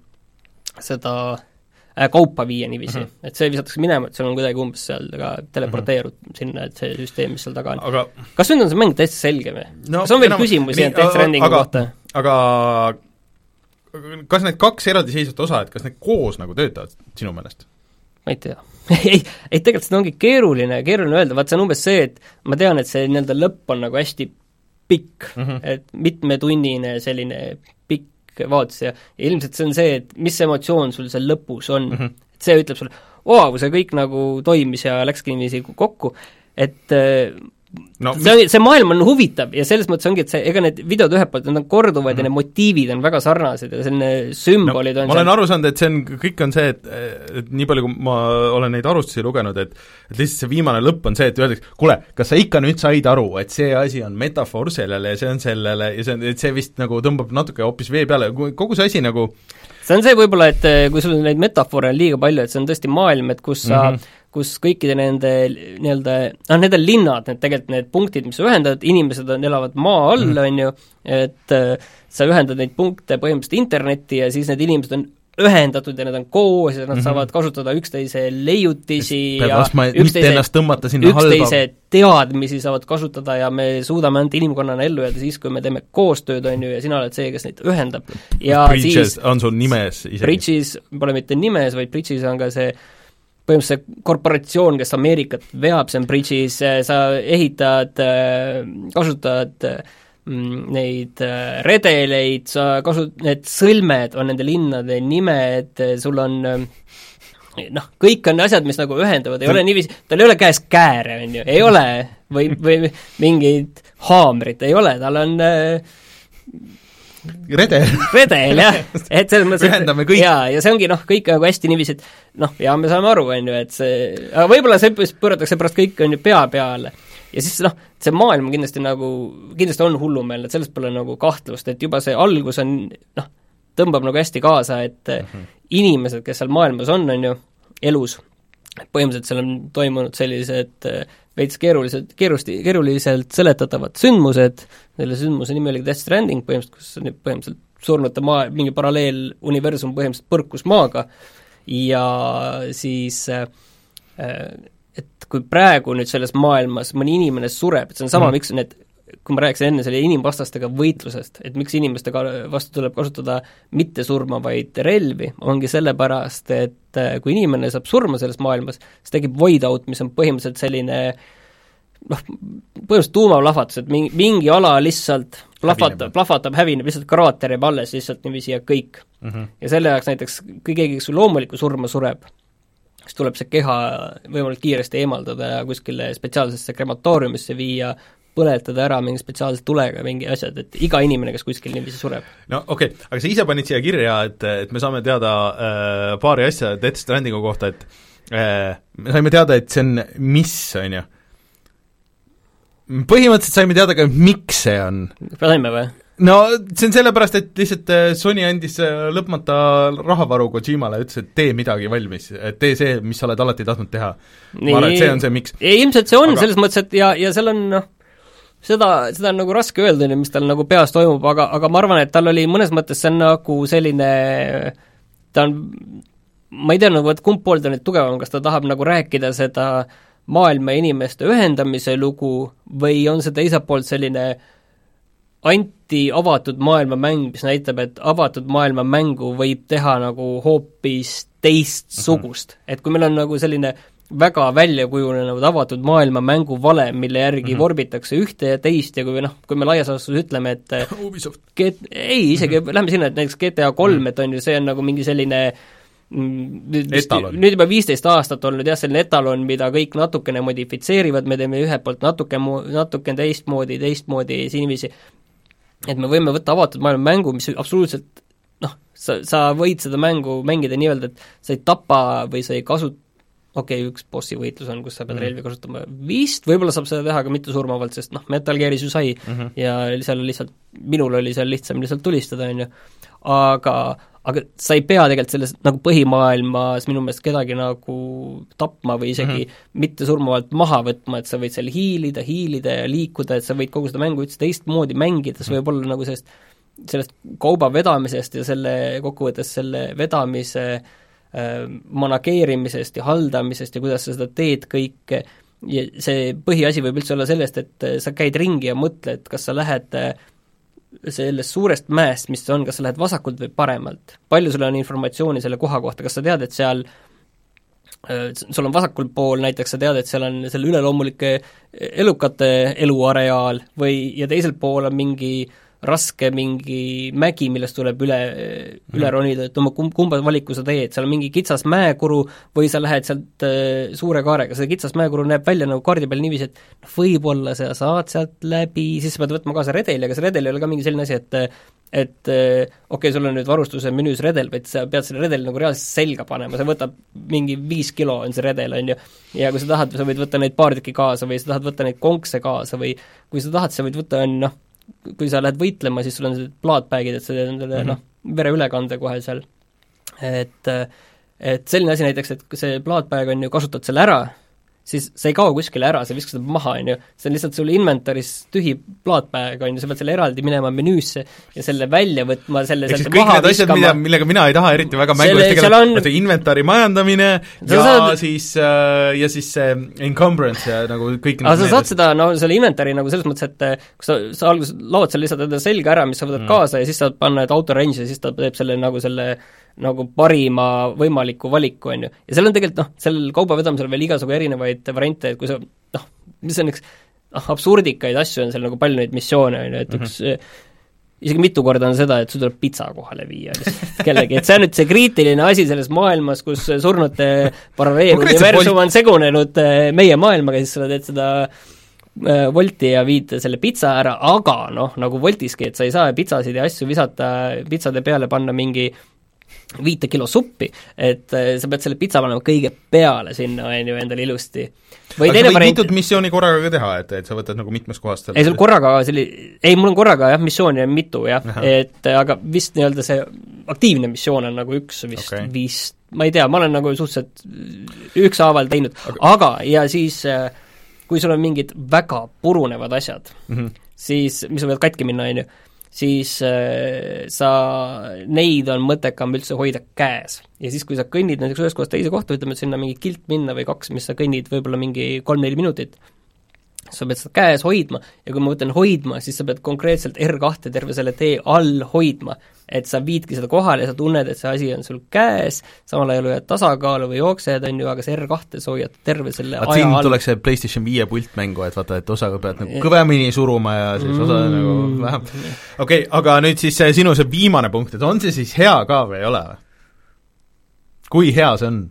seda äh, kaupa viia niiviisi mm, -hmm. et see visatakse minema, et sul on kuidagi umbes seal ka teleporteerud mm -hmm. sinna, et see süsteem, mis seal taga on. aga kas nüüd on see mäng täiesti selge või no, kas on veel enam- küsimusi nii, Death Strandingu kohta? aga kas need kaks eraldiseisvat osa, et kas need koos nagu töötavad sinu meelest? ma ei tea <laughs> ei, ei tegelikult seda ongi keeruline, keeruline öelda, vaat see on umbes see, et ma tean, et see nii-öelda lõpp on nagu hästi pikk mm. -hmm. et mitmetunnine selline pikk vaatus ja ja ilmselt see on see, et mis emotsioon sul seal lõpus on mm, -hmm. et see ütleb sulle, vau, see kõik nagu toimis ja läkski niiviisi kokku, et äh, no see on, see maailm on huvitav ja selles mõttes ongi, et see, ega need videod ühelt poolt, need on korduvad mm -hmm. ja need motiivid on väga sarnased ja selline sümbolid no, on ma olen aru saanud, et see on, kõik on see, et, et nii palju, kui ma olen neid arvustusi lugenud, et et lihtsalt see viimane lõpp on see, et öeldakse, kuule, kas sa ikka nüüd said aru, et see asi on metafoor sellele ja see on sellele ja see on, et see vist nagu tõmbab natuke hoopis vee peale, kogu see asi nagu see on see võib-olla, et eh, kui sul neid metafoore on liiga palju, et see on tõesti maailm, et kus sa mm, Mhm. -hmm. Kus kõikide nende nii-öelda, noh, need on linnad, need tegelikult need punktid, mis sa ühendad, inimesed on, elavad maa all mm, on ju, et äh, sa ühendad neid punkte põhimõtteliselt internetti ja siis need inimesed on ühendatud ja nad on koos ja nad mm. -hmm. saavad kasutada üksteise leiutisi peab ja üksteise, ennast tõmmata sinna üksteise teadmisi saavad kasutada ja me suudame ainult inimkonnana ellu jääda siis, kui me teeme koostööd, on ju, ja sina oled see, kes neid ühendab. ja Bridges siis on sul nimes isegi. Bridges pole mitte nimes, vaid Bridges on ka see põhimõtteliselt see korporatsioon, kes Ameerikat veab, see on Bridges, sa ehitad, kasutad mm, neid äh, redeleid, sa kasu-, need sõlmed on nende linnade nimed, sul on äh, noh, kõik on asjad, mis nagu ühendavad, ei ole niiviisi, tal ei ole käes kääre, on ju, ei ole, või, või mingit haamrit, ei ole, tal on äh, redel redel jah, <laughs> et selles mõttes Ühendame kõik. jaa, ja see ongi noh, kõik nagu hästi niiviisi, et noh, ja me saame aru, on ju, et see, aga võib-olla see pööratakse pärast kõik, on ju, pea peale. ja siis noh, see maailm kindlasti nagu, kindlasti on hullumeelne, et selles pole nagu kahtlust, et juba see algus on noh, tõmbab nagu hästi kaasa, et mm -hmm. inimesed, kes seal maailmas on, on ju, elus, põhimõtteliselt seal on toimunud sellised äh, veits keerulised, keerusti, keeruliselt seletatavad sündmused, selle sündmuse nimi oli Death Stranding põhimõtteliselt, kus põhimõtteliselt surnute maa, mingi paralleeluniversum põhimõtteliselt põrkus maaga ja siis äh, et kui praegu nüüd selles maailmas mõni inimene sureb, et see on sama mm., miks need kui ma rääkisin enne selle inimvastastega võitlusest, et miks inimestega vastu tuleb kasutada mitte surmavaid relvi, ongi sellepärast, et äh, kui inimene saab surma selles maailmas, siis tekib void out, mis on põhimõtteliselt selline noh, põhimõtteliselt tuumaplahvatus, et mingi, mingi ala lihtsalt plahvatab, plahvatab, hävineb, lihtsalt kraater jääb alles lihtsalt niiviisi ja kõik mm. -hmm. ja selle jaoks näiteks, kui keegi, kes loomulikku surma sureb, siis tuleb see keha võimalikult kiiresti eemaldada ja kuskile spetsiaalsesse krematooriumisse viia, põletada ära mingi spetsiaalse tulega mingi asjad, et iga inimene, kes kuskil niiviisi sureb. no okei okay., aga sa ise panid siia kirja, et, et me saame teada äh, paari asja Death Strandingu kohta, et äh, me saime teada, et see on miss, on ju põhimõtteliselt saime teada ka, miks see on. saime või? no see on sellepärast, et lihtsalt äh, Sony andis äh, lõpmata rahavaru Kojimale, ütles, et tee midagi valmis, et tee see, mis sa oled alati tahtnud teha. ma arvan, et see on see, miks. ilmselt see on aga... selles mõttes, et ja, ja seal on noh, seda, seda on nagu raske öelda, mis tal nagu peas toimub, aga, aga ma arvan, et tal oli mõnes mõttes see on nagu selline, ta on, ma ei tea nagu, et kumb pool ta nüüd tugevam, kas ta tahab nagu rääkida seda äh, maailma inimeste ühendamise lugu või on see teiselt poolt selline anti-avatud maailma mäng, mis näitab, et avatud maailma mängu võib teha nagu hoopis teistsugust mm. -hmm. et kui meil on nagu selline väga välja kujunenud avatud maailma mängu valem, mille järgi mm -hmm. vorbitakse ühte ja teist ja kui noh, kui me laias laastus ütleme, et <laughs> Ubisoft. ei, isegi mm -hmm. lähme sinna, et näiteks GTA kolm mm, -hmm. et on ju, see on nagu mingi selline äh, nüüd nüüd juba viisteist aastat olnud jah, selline etalon, mida kõik natukene modifitseerivad, me teeme ühelt poolt natuke mu-, natuke teistmoodi, teistmoodi niiviisi, et me võime võtta avatud maailma mängu, mis absoluutselt noh, sa, sa võid seda mängu mängida nii-öelda, et sa ei tapa või sa ei kasu-, okei okay,, üks bossi võitlus on, kus sa pead mm -hmm. relvi kasutama, vist võib-olla saab seda teha ka mittesurmavalt, sest noh, Metal Gearis ju sai mm -hmm. ja seal lihtsalt, minul oli seal lihtsam lihtsalt tulistada, on ju, aga aga sa ei pea tegelikult selles nagu põhimaailmas minu meelest kedagi nagu tapma või isegi mm -hmm. mitte surmavalt maha võtma, et sa võid seal hiilida, hiilida ja liikuda, et sa võid kogu seda mängu üldse teistmoodi mängida, see mhm. võib olla nagu sellest, sellest kauba vedamisest ja selle, kokkuvõttes selle vedamise äh, manageerimisest ja haldamisest ja kuidas sa seda teed kõike, ja see põhiasi võib üldse olla sellest, et sa käid ringi ja mõtled, kas sa lähed äh, sellest suurest mäest, mis on, kas sa lähed vasakult või paremalt? palju sul on informatsiooni selle koha kohta, kas sa tead, et seal äh, sul on vasakul pool näiteks, sa tead, et seal on selle üleloomulike elukate eluareaal või, ja teisel pool on mingi äh, raske mingi mägi, millest tuleb üle, üle mhm. ronida, et no kumb, kumba valiku sa teed, seal on mingi kitsas mäekuru või sa lähed sealt äh, suure kaarega, see kitsas mäekuru näeb välja nagu kaardi peal niiviisi, et noh, võib-olla sa saad sealt läbi, siis sa pead võtma kaasa redeli, aga see redel ei ole ka mingi selline asi, et et äh, okei okay,, sul on nüüd varustuse menüüs redel, vaid sa pead selle redeli nagu reaalselt selga panema, see võtab mingi viis kilo, on see redel, on ju, ja kui sa tahad, sa võid võtta neid paar tükki kaasa või sa tahad võtta neid konkse kaasa või kui sa tahad, sa võid võtta, on noh, kui sa lähed võitlema, siis sul on sellised plaatbag'id, et sa teed endale mm -hmm. noh, vereülekande kohe seal. et, et selline asi näiteks, et see plaatbag on ju, kasutad selle ära, siis sa ei kao kuskile ära, sa viskad maha, on ju, see on lihtsalt sul inventaris tühi plaatpäev, on ju, sa pead selle eraldi minema menüüsse ja selle välja võtma, selle sealt maha need asjad, mida, millega mina ei taha eriti väga mängu eest tegeleda on..., see inventari majandamine ja saad... siis äh, ja siis see encumbrance ja nagu kõik aga sa saad seda, no selle inventari nagu selles mõttes, et äh, kui sa, sa alguses laod seal lihtsalt enda selga ära, mis sa võtad mm. kaasa ja siis saad panna, et auto range'i ja siis ta teeb selle nagu selle nagu parima võimaliku valiku, on ju. ja seal on tegelikult noh, sellel kaubavedamisel veel igasugu erinevaid variante, et kui sa noh, mis on üks noh, absurdikaid asju on seal nagu palju neid missioone, on ju, et üks mm -hmm isegi mitu korda on seda, et sul tuleb pitsa kohale viia lihtsalt kellegi, et see on nüüd see kriitiline asi selles maailmas, kus surnute paralleeluniversum on segunenud eh, meie maailmaga, siis sa teed seda eh, Wolti ja viid selle pitsa ära, aga noh, nagu Woltiski, et sa ei saa pitsasid ja asju visata, pitsade peale panna mingi äh, viite kilo suppi, et äh, sa pead selle pitsa panema kõige peale sinna, on ju, endale ilusti. või aga võid variant... mitut missiooni korraga ka teha, et, et sa võtad nagu mitmest kohast selle ei, sul korraga selli-, ei, mul on korraga jah, missioone on mitu jah, et aga vist nii-öelda see aktiivne missioon on nagu üks vist okay., vist, ma ei tea, ma olen nagu suhteliselt ükshaaval teinud okay., aga ja siis äh, kui sul on mingid väga purunevad asjad mm, -hmm. siis, mis võivad katki minna, on ju, siis äh, sa, neid on mõttekam üldse hoida käes. ja siis, kui sa kõnnid näiteks ühest kohast teise kohta, ütleme, et sinna mingi kilt minna või kaks, mis sa kõnnid võib-olla mingi kolm-neli minutit, sa pead seda käes hoidma ja kui ma mõtlen hoidma, siis sa pead konkreetselt R2 terve selle tee all hoidma. et sa viidki seda kohale ja sa tunned, et see asi on sul käes, samal ajal hoiad tasakaalu või jooksed, on ju, aga see R2 sa hoiad terve selle vaat siin all. tuleks see PlayStation viie pult mängu, et vaata, et osaga pead nagu kõvemini suruma ja siis osa Mm. nagu vähem. okei okay,, aga nüüd siis sinu see viimane punkt, et on see siis hea ka või ei ole või? kui hea see on?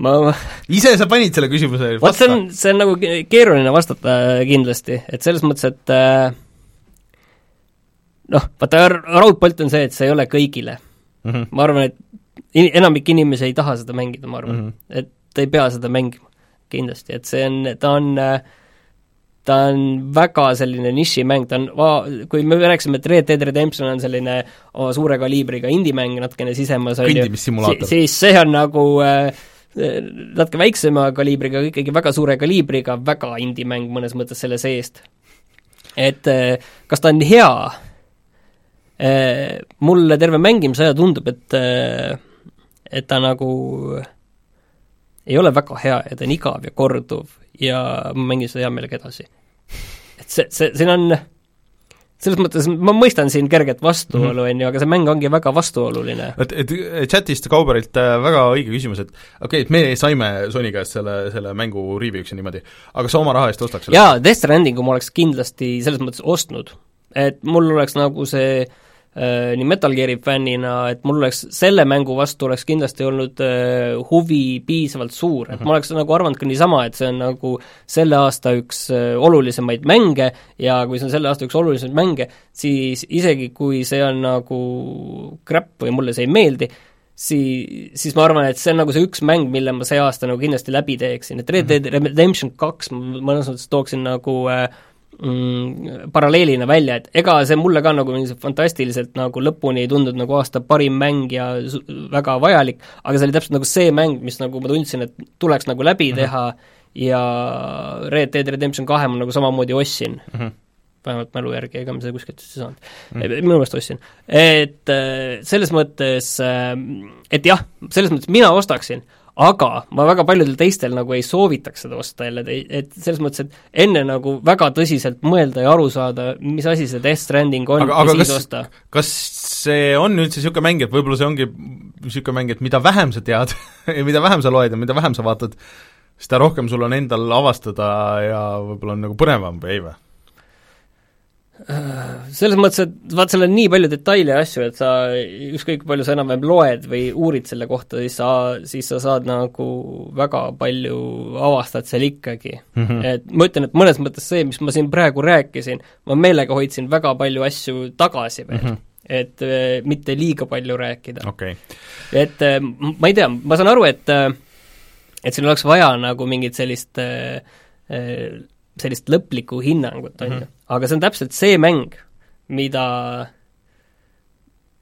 Ma ise sa panid selle küsimuse vot see on, see on nagu ke- keeruline vastata äh, kindlasti, et selles mõttes, et äh, noh, vaata raudpolt on see, et see ei ole kõigile. mm. -hmm. ma arvan, et in-, enamik inimesi ei taha seda mängida, ma arvan mm. -hmm. et ei pea seda mängima kindlasti, et see on, ta on äh, ta on väga selline nišimäng, ta on, kui me rääkisime, et Red Dead Redemption on selline oma suure kaliibriga indie-mäng natukene sisemas, on ju, siis see on nagu äh, natuke väiksema kaliibriga, aga ikkagi väga suure kaliibriga, väga indie-mäng mõnes mõttes selle seest. et äh, kas ta on hea? Mulle terve mängimise aja tundub, et äh, et ta nagu ei ole väga hea ja ta on igav ja korduv ja ma mängin seda hea meelega edasi. et see, see, siin on selles mõttes, ma mõistan siin kerget vastuolu, on ju, aga see mäng ongi väga vastuoluline. et, et chatist Kauberilt äh, väga õige küsimus, et okei okay,, et me saime Sony käest selle, selle mängu review'ks ja niimoodi, aga sa oma raha eest ostaks selle? jaa, Death Strandingu ma oleks kindlasti selles mõttes ostnud. et mul oleks nagu see äh, nii Metal Gear'i fännina, et mul oleks, selle mängu vastu oleks kindlasti olnud äh, huvi piisavalt suur, et ma oleks nagu arvanud ka niisama, et see on nagu selle aasta üks äh, olulisemaid mänge ja kui see on selle aasta üks olulisemaid mänge, siis isegi kui see on nagu crap või mulle see ei meeldi, sii-, siis ma arvan, et see on nagu see üks mäng, mille ma see aasta nagu kindlasti läbi teeksin, et Red Dead Redemption kaks ma mõnes mõttes tooksin nagu äh, mm, paralleelina välja, et ega see mulle ka nagu fantastiliselt nagu lõpuni ei tundunud nagu aasta parim mäng ja väga vajalik, aga see oli täpselt nagu see mäng, mis nagu ma tundsin, et tuleks nagu läbi mm -hmm. teha ja Red Dead Redemption kahe ma nagu samamoodi ostsin mm. -hmm vähemalt mälu järgi, ega ma seda kuskilt ei saanud mm.. minu meelest ostsin. et äh, selles mõttes, et jah, selles mõttes mina ostaksin, aga ma väga paljudel teistel nagu ei soovitaks seda osta jälle, et selles mõttes, et enne nagu väga tõsiselt mõelda ja aru saada, mis asi see Death Stranding on, aga, aga ja siis kas, osta. kas see on üldse niisugune mäng, et võib-olla see ongi niisugune mäng, et mida vähem sa tead <laughs> ja mida vähem sa loed ja mida vähem sa vaatad, seda rohkem sul on endal avastada ja võib-olla on nagu põnevam või ei või? Selles mõttes, et vaat seal on nii palju detaile ja asju, et sa ükskõik, palju sa enam-vähem loed või uurid selle kohta, siis sa, siis sa saad nagu väga palju avastad seal ikkagi mm. -hmm. et ma ütlen, et mõnes mõttes see, mis ma siin praegu rääkisin, ma meelega hoidsin väga palju asju tagasi veel mm. -hmm et äh, mitte liiga palju rääkida okay.. et äh, ma ei tea, ma saan aru, et äh, et siin oleks vaja nagu mingit sellist äh, äh, sellist lõplikku hinnangut, on ju. Aga see on täpselt see mäng, mida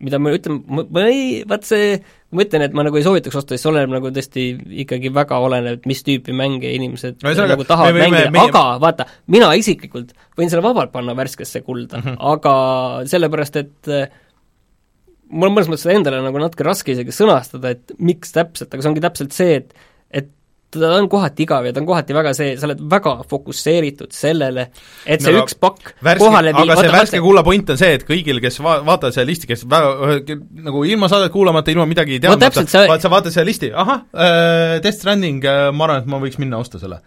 mida ma ütlen, ma, ei, vaat see, ma ütlen, et ma nagu ei soovitaks osta, siis oleneb nagu tõesti ikkagi väga oleneb, mis tüüpi mänge inimesed no, nagu tahavad me, me, mängida, me, aga vaata, mina isiklikult võin selle vabalt panna värskesse kulda mm. -hmm. aga sellepärast, et äh, mul on mõnes mõttes endale nagu natuke raske isegi sõnastada, et miks täpselt, aga see ongi täpselt see, et et ta on kohati igav ja ta on kohati väga see, sa oled väga fokusseeritud sellele, et see No, üks pakk värske, kohale aga viib- see vaata- värske kuula point on see, et kõigil, kes va-, vaatavad seda listi, kes väga, nagu ilma saadet kuulamata, ilma midagi No täpselt, teadmata, see- vaat sa vaatad seda listi, ahah äh,, Death Stranding äh,, ma arvan, et ma võiks minna osta selle.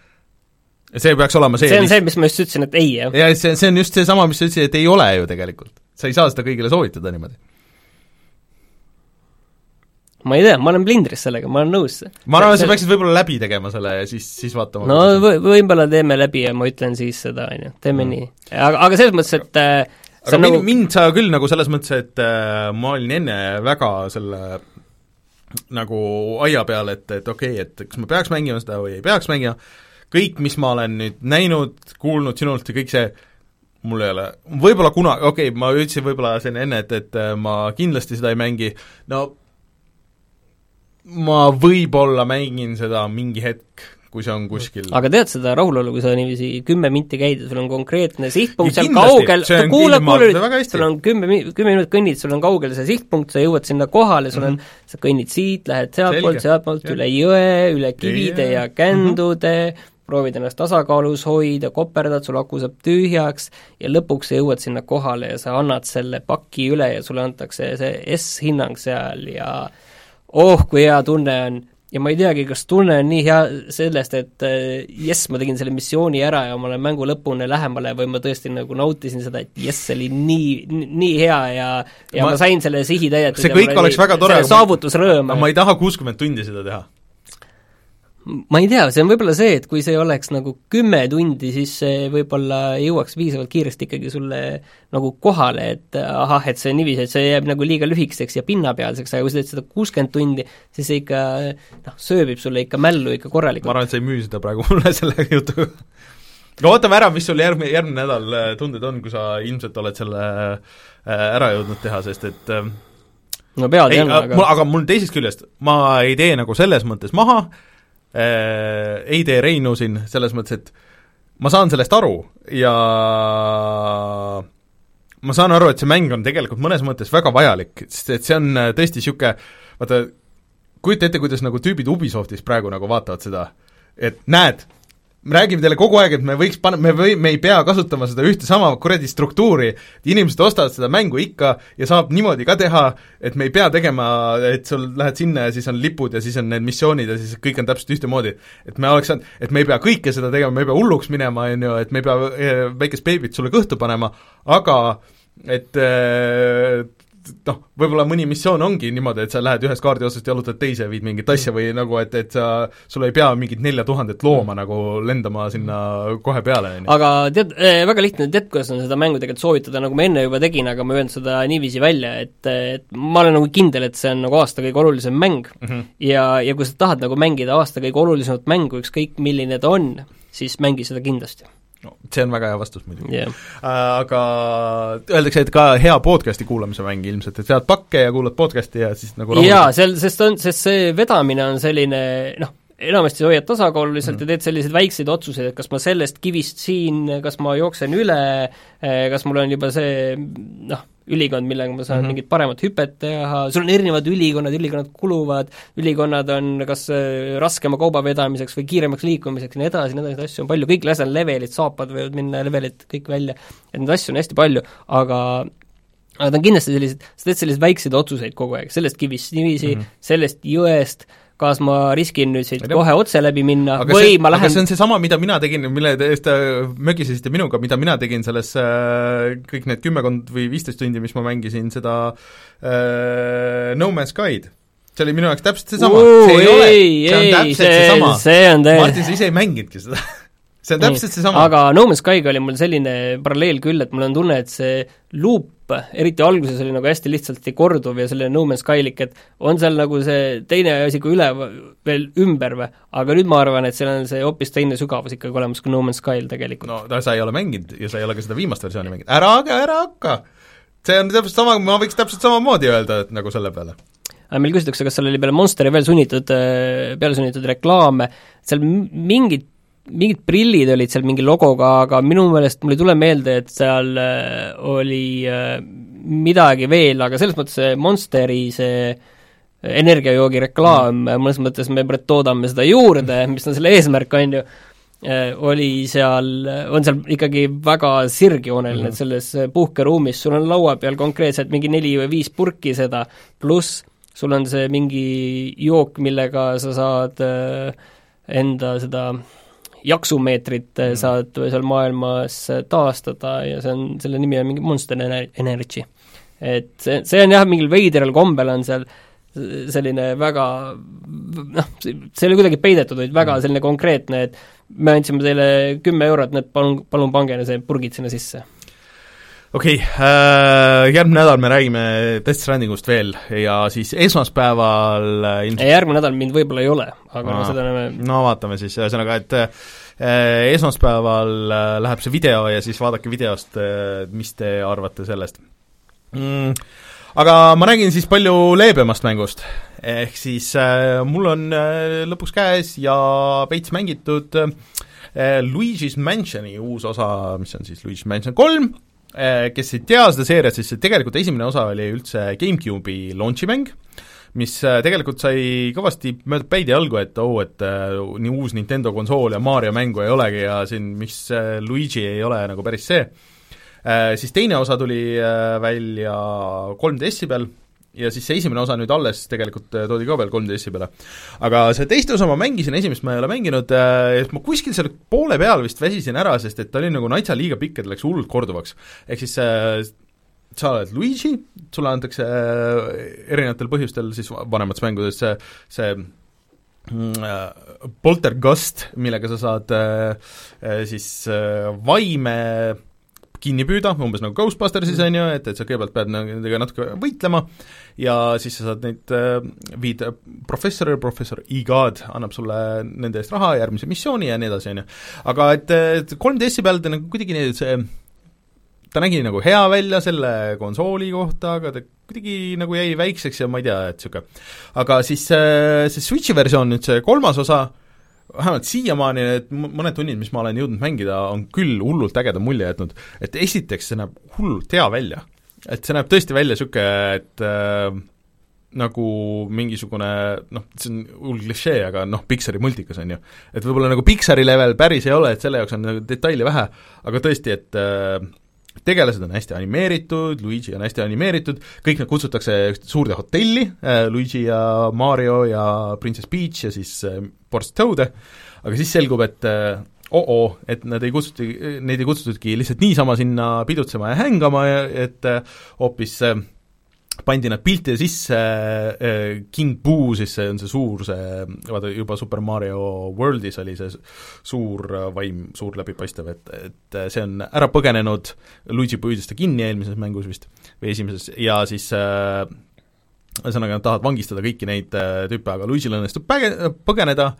see peaks olema see see on list. see, mis ma just ütlesin, et ei, jah. ja see, see on just seesama, mis sa ütlesid, et ei ole ju tegelikult. sa ei saa seda kõigile soovitada niimoodi. Ma ei tea, ma olen plindris sellega, ma olen nõus. ma arvan, et sa peaksid võib-olla läbi tegema selle ja siis, siis vaatama no võ- võib-olla teeme läbi ja ma ütlen siis seda, on ju, teeme mm. nii. aga, aga selles mõttes, et äh, aga mind nagu... nagu... mind sa küll nagu selles mõttes, et äh, ma olin enne väga selle nagu aia peal, et, et okei okay,, et kas ma peaks mängima seda või ei peaks mängima, kõik, mis ma olen nüüd näinud, kuulnud sinult ja kõik see, mul ei ole, võib-olla kunagi, okei okay,, ma ütlesin võib-olla siin enne, et, et äh, ma kindlasti seda ei mängi, no ma võib-olla mängin seda mingi hetk, kui see on kuskil. Aga tead seda rahulolu, kui sa niiviisi kümme minti käid ja sul on konkreetne sihtpunkt Ja seal kaugel, kuula, kuula nüüd, sul on kümme mi-, kümme minutit kõnnid, sul on kaugel see sihtpunkt, sa jõuad sinna kohale, sul on, sa kõnnid siit, lähed sealtpoolt, sealtpoolt, üle jõe, üle kivide Jõe. ja kändude, proovid ennast tasakaalus hoida, koperdad, sul aku saab tühjaks ja lõpuks sa jõuad sinna kohale ja sa annad selle paki üle ja sulle antakse see S-hinnang seal ja oh, kui hea tunne on ja ma ei teagi, kas tunne on nii hea sellest, et äh, jess, ma tegin selle missiooni ära ja ma olen mängu lõpuni lähemale või ma tõesti nagu nautisin seda, et jess, see oli nii, nii hea ja ja ma, ma sain selle sihi täidetud see kõik oleks väga tore, saavutusrõõm. ma ei taha kuuskümmend tundi seda teha ma ei tea, see on võib-olla see, et kui see oleks nagu kümme tundi, siis see võib-olla jõuaks piisavalt kiiresti ikkagi sulle nagu kohale, et ahah, et see on niiviisi, et see jääb nagu liiga lühikeseks ja pinnapealseks, aga kui sa teed seda kuuskümmend tundi, siis see ikka noh, sööbib sulle ikka mällu ikka korralikult. ma arvan, et sa ei müü seda praegu mulle <laughs> selle jutuga. no ootame ära, mis sul järgmine, järgmine nädal äh, tunded on, kui sa ilmselt oled selle äh, ära jõudnud teha, sest et äh, no pead jah, aga aga mul teisest küljest, ma ei tee nagu selles mõttes maha, ei tee Reinu siin selles mõttes, et ma saan sellest aru ja ma saan aru, et see mäng on tegelikult mõnes mõttes väga vajalik, sest et see on äh, tõesti niisugune, vaata, kujuta ette, kuidas nagu tüübid Ubisoftis praegu nagu vaatavad seda, et näed, me räägime teile kogu aeg, et me võiks panna, me või, me ei pea kasutama seda ühte sama kuradi struktuuri, inimesed ostavad seda mängu ikka ja saab niimoodi ka teha, et me ei pea tegema, et sul lähed sinna ja siis on lipud ja siis on need missioonid ja siis kõik on täpselt ühtemoodi. et me oleks saanud, et me ei pea kõike seda tegema, me ei pea hulluks minema, on ju, et me ei pea eh, väikest beebit sulle kõhtu panema, aga et äh, noh, võib-olla mõni missioon ongi niimoodi, et sa lähed ühest kaardi otsast, jalutad teise, viid mingit asja või nagu, et, et sa, sul ei pea mingit nelja tuhandet looma nagu lendama sinna kohe peale, on ju. aga tead eh,, väga lihtne, tead, kuidas on seda mängu tegelikult soovitada, nagu ma enne juba tegin, aga ma ei öelnud seda niiviisi välja, et, et ma olen nagu kindel, et see on nagu aasta kõige olulisem mäng mm -hmm. ja, ja kui sa tahad nagu mängida aasta kõige olulisemat mängu, ükskõik milline ta on, siis mängi seda kindlasti no see on väga hea vastus muidugi. Yeah.. Äh, aga öeldakse, et ka hea podcast'i kuulamise mäng ilmselt, et vead pakke ja kuulad podcast'i ja siis nagu jaa, seal, sest on, sest see vedamine on selline noh, enamasti hoiad tasakaaluliselt mm. ja teed selliseid väikseid otsuseid, et kas ma sellest kivist siin, kas ma jooksen üle, kas mul on juba see noh, ülikond, millega ma saan mm -hmm. mingit paremat hüpet teha, sul on erinevad ülikonnad, ülikonnad kuluvad, ülikonnad on kas eh, raskema kauba vedamiseks või kiiremaks liikumiseks ja nii edasi, nii edasi, asju on palju, kõik asjad on levelid, saapad võivad minna levelid kõik välja, et neid asju on hästi palju, aga aga ta on kindlasti sellised, sa teed selliseid väikseid otsuseid kogu aeg, sellest kivist niiviisi mm, -hmm. sellest jõest äh,, kas ma riskin nüüd siit kohe otse läbi minna aga või see, ma lähen aga see on seesama, mida mina tegin, mille eest te mögisesite minuga, mida mina tegin selles äh, kõik need kümmekond või viisteist tundi, mis ma mängisin seda äh, No Man's Sky'd. See oli minu jaoks täpselt seesama, see ei, ei ole, see on täpselt see, seesama. see on täiesti Martin, sa ise ei mänginudki seda <laughs> see on täpselt seesama. aga No Man's Skyga oli mul selline paralleel küll, et mul on tunne, et see luup, eriti alguses oli nagu hästi lihtsalt korduv ja selline No Man's Skylik, et on seal nagu see teine asi kui üle veel ümber või, aga nüüd ma arvan, et seal on see hoopis teine sügavus ikkagi olemas kui No Man's Skyl tegelikult. no sa ei ole mänginud ja sa ei ole ka seda viimast versiooni mänginud, ära aga, ära hakka! see on täpselt sama, ma võiks täpselt samamoodi öelda, et nagu selle peale meil küsitakse, kas seal oli peale Monsteri veel sunnitud, peale sunnitud reklaame, seal mingid mingid prillid olid seal mingi logoga, aga minu meelest mul ei tule meelde, et seal äh, oli äh, midagi veel, aga selles mõttes see Monsteri see energiajoogi reklaam mm., mõnes mõttes me toodame seda juurde, <laughs> mis on selle eesmärk, on ju, äh, oli seal, on seal ikkagi väga sirgjooneline mm, -hmm. et selles puhkeruumis sul on laua peal konkreetselt mingi neli või viis purki seda, pluss sul on see mingi jook, millega sa saad enda seda jaksumeetrit mm. saad seal maailmas taastada ja see on, selle nimi on mingi Monster Energy. et see, see on jah, mingil veidral kombel on seal selline väga noh, see ei ole kuidagi peidetud, vaid väga mm. selline konkreetne, et me andsime teile kümme eurot, need palun, palun pange see purgid sinna sisse okei okay, äh,, järgmine nädal me räägime Death Strandingust veel ja siis esmaspäeval äh, ilmselt järgmine nädal mind võib-olla ei ole, aga Aa, no seda näeme no vaatame siis, ühesõnaga, et äh, esmaspäeval äh, läheb see video ja siis vaadake videost äh,, mis te arvate sellest mm,. Aga ma räägin siis palju leebemast mängust, ehk siis äh, mul on äh, lõpuks käes ja veits mängitud äh, Luigi's Mansioni uus osa, mis on siis Luigi's Mansion kolm, Äh, kes ei tea seda seeriat, siis tegelikult esimene osa oli üldse GameCube'i launch'i mäng, mis äh, tegelikult sai kõvasti mööda päid ja jalgu, et oo oh,, et äh, nii uus Nintendo konsool ja Mario mängu ei olegi ja siin mis äh, Luigi ei ole nagu päris see. Äh,, siis teine osa tuli äh, välja 3DS-i peal ja siis see esimene osa nüüd alles tegelikult äh, toodi ka veel 3DS-i peale. aga see teist osa ma mängisin, esimest ma ei ole mänginud äh,, ma kuskil seal poole peal vist väsisin ära, sest et ta oli nagu natsa liiga pikk, et läks hullult korduvaks. ehk siis äh, sa oled Luigi, sulle antakse erinevatel põhjustel siis vanemates mängudes see, see mm, poltergust, millega sa saad siis vaime kinni püüda, umbes nagu Ghostbustersis on ju, et, et sa kõigepealt pead nendega natuke võitlema ja siis sa saad neid, viid professorile, professor E-God annab sulle nende eest raha järgmise missiooni ja nii edasi, on ju. aga et, et 3DS-i peal ta nagu kuidagi see ta nägi nagu hea välja selle konsooli kohta, aga ta kuidagi nagu jäi väikseks ja ma ei tea, et niisugune aga siis see, see Switchi versioon, nüüd see kolmas osa, vähemalt siiamaani need mõned tunnid, mis ma olen jõudnud mängida, on küll hullult ägeda mulje jätnud. et esiteks, see näeb hullult hea välja. et see näeb tõesti välja niisugune, et äh, nagu mingisugune noh, see on hull klišee, aga noh, Pixari multikas, on ju. et võib-olla nagu Pixari level päris ei ole, et selle jaoks on nagu detaili vähe, aga tõesti, et äh, tegelased on hästi animeeritud, Luigi on hästi animeeritud, kõik nad kutsutakse suurde hotelli, äh, Luigi ja Mario ja Princess Peach ja siis äh, Boris Toad, aga siis selgub, et äh, oo-oo, et nad ei kutsuti, neid ei kutsutudki lihtsalt niisama sinna pidutsema ja hängama, et hoopis äh, pandi nad piltide sisse, äh, King Boo siis see on see suur, see vaata juba Super Mario Worldis oli see suur äh, vaim, suur läbipaistev, et, et see on ära põgenenud, Luigi püüdis ta kinni eelmises mängus vist, või esimeses, ja siis äh, ühesõnaga nad tahavad vangistada kõiki neid äh, tüüpe, aga Luigi'l õnnestub päge-, põgeneda.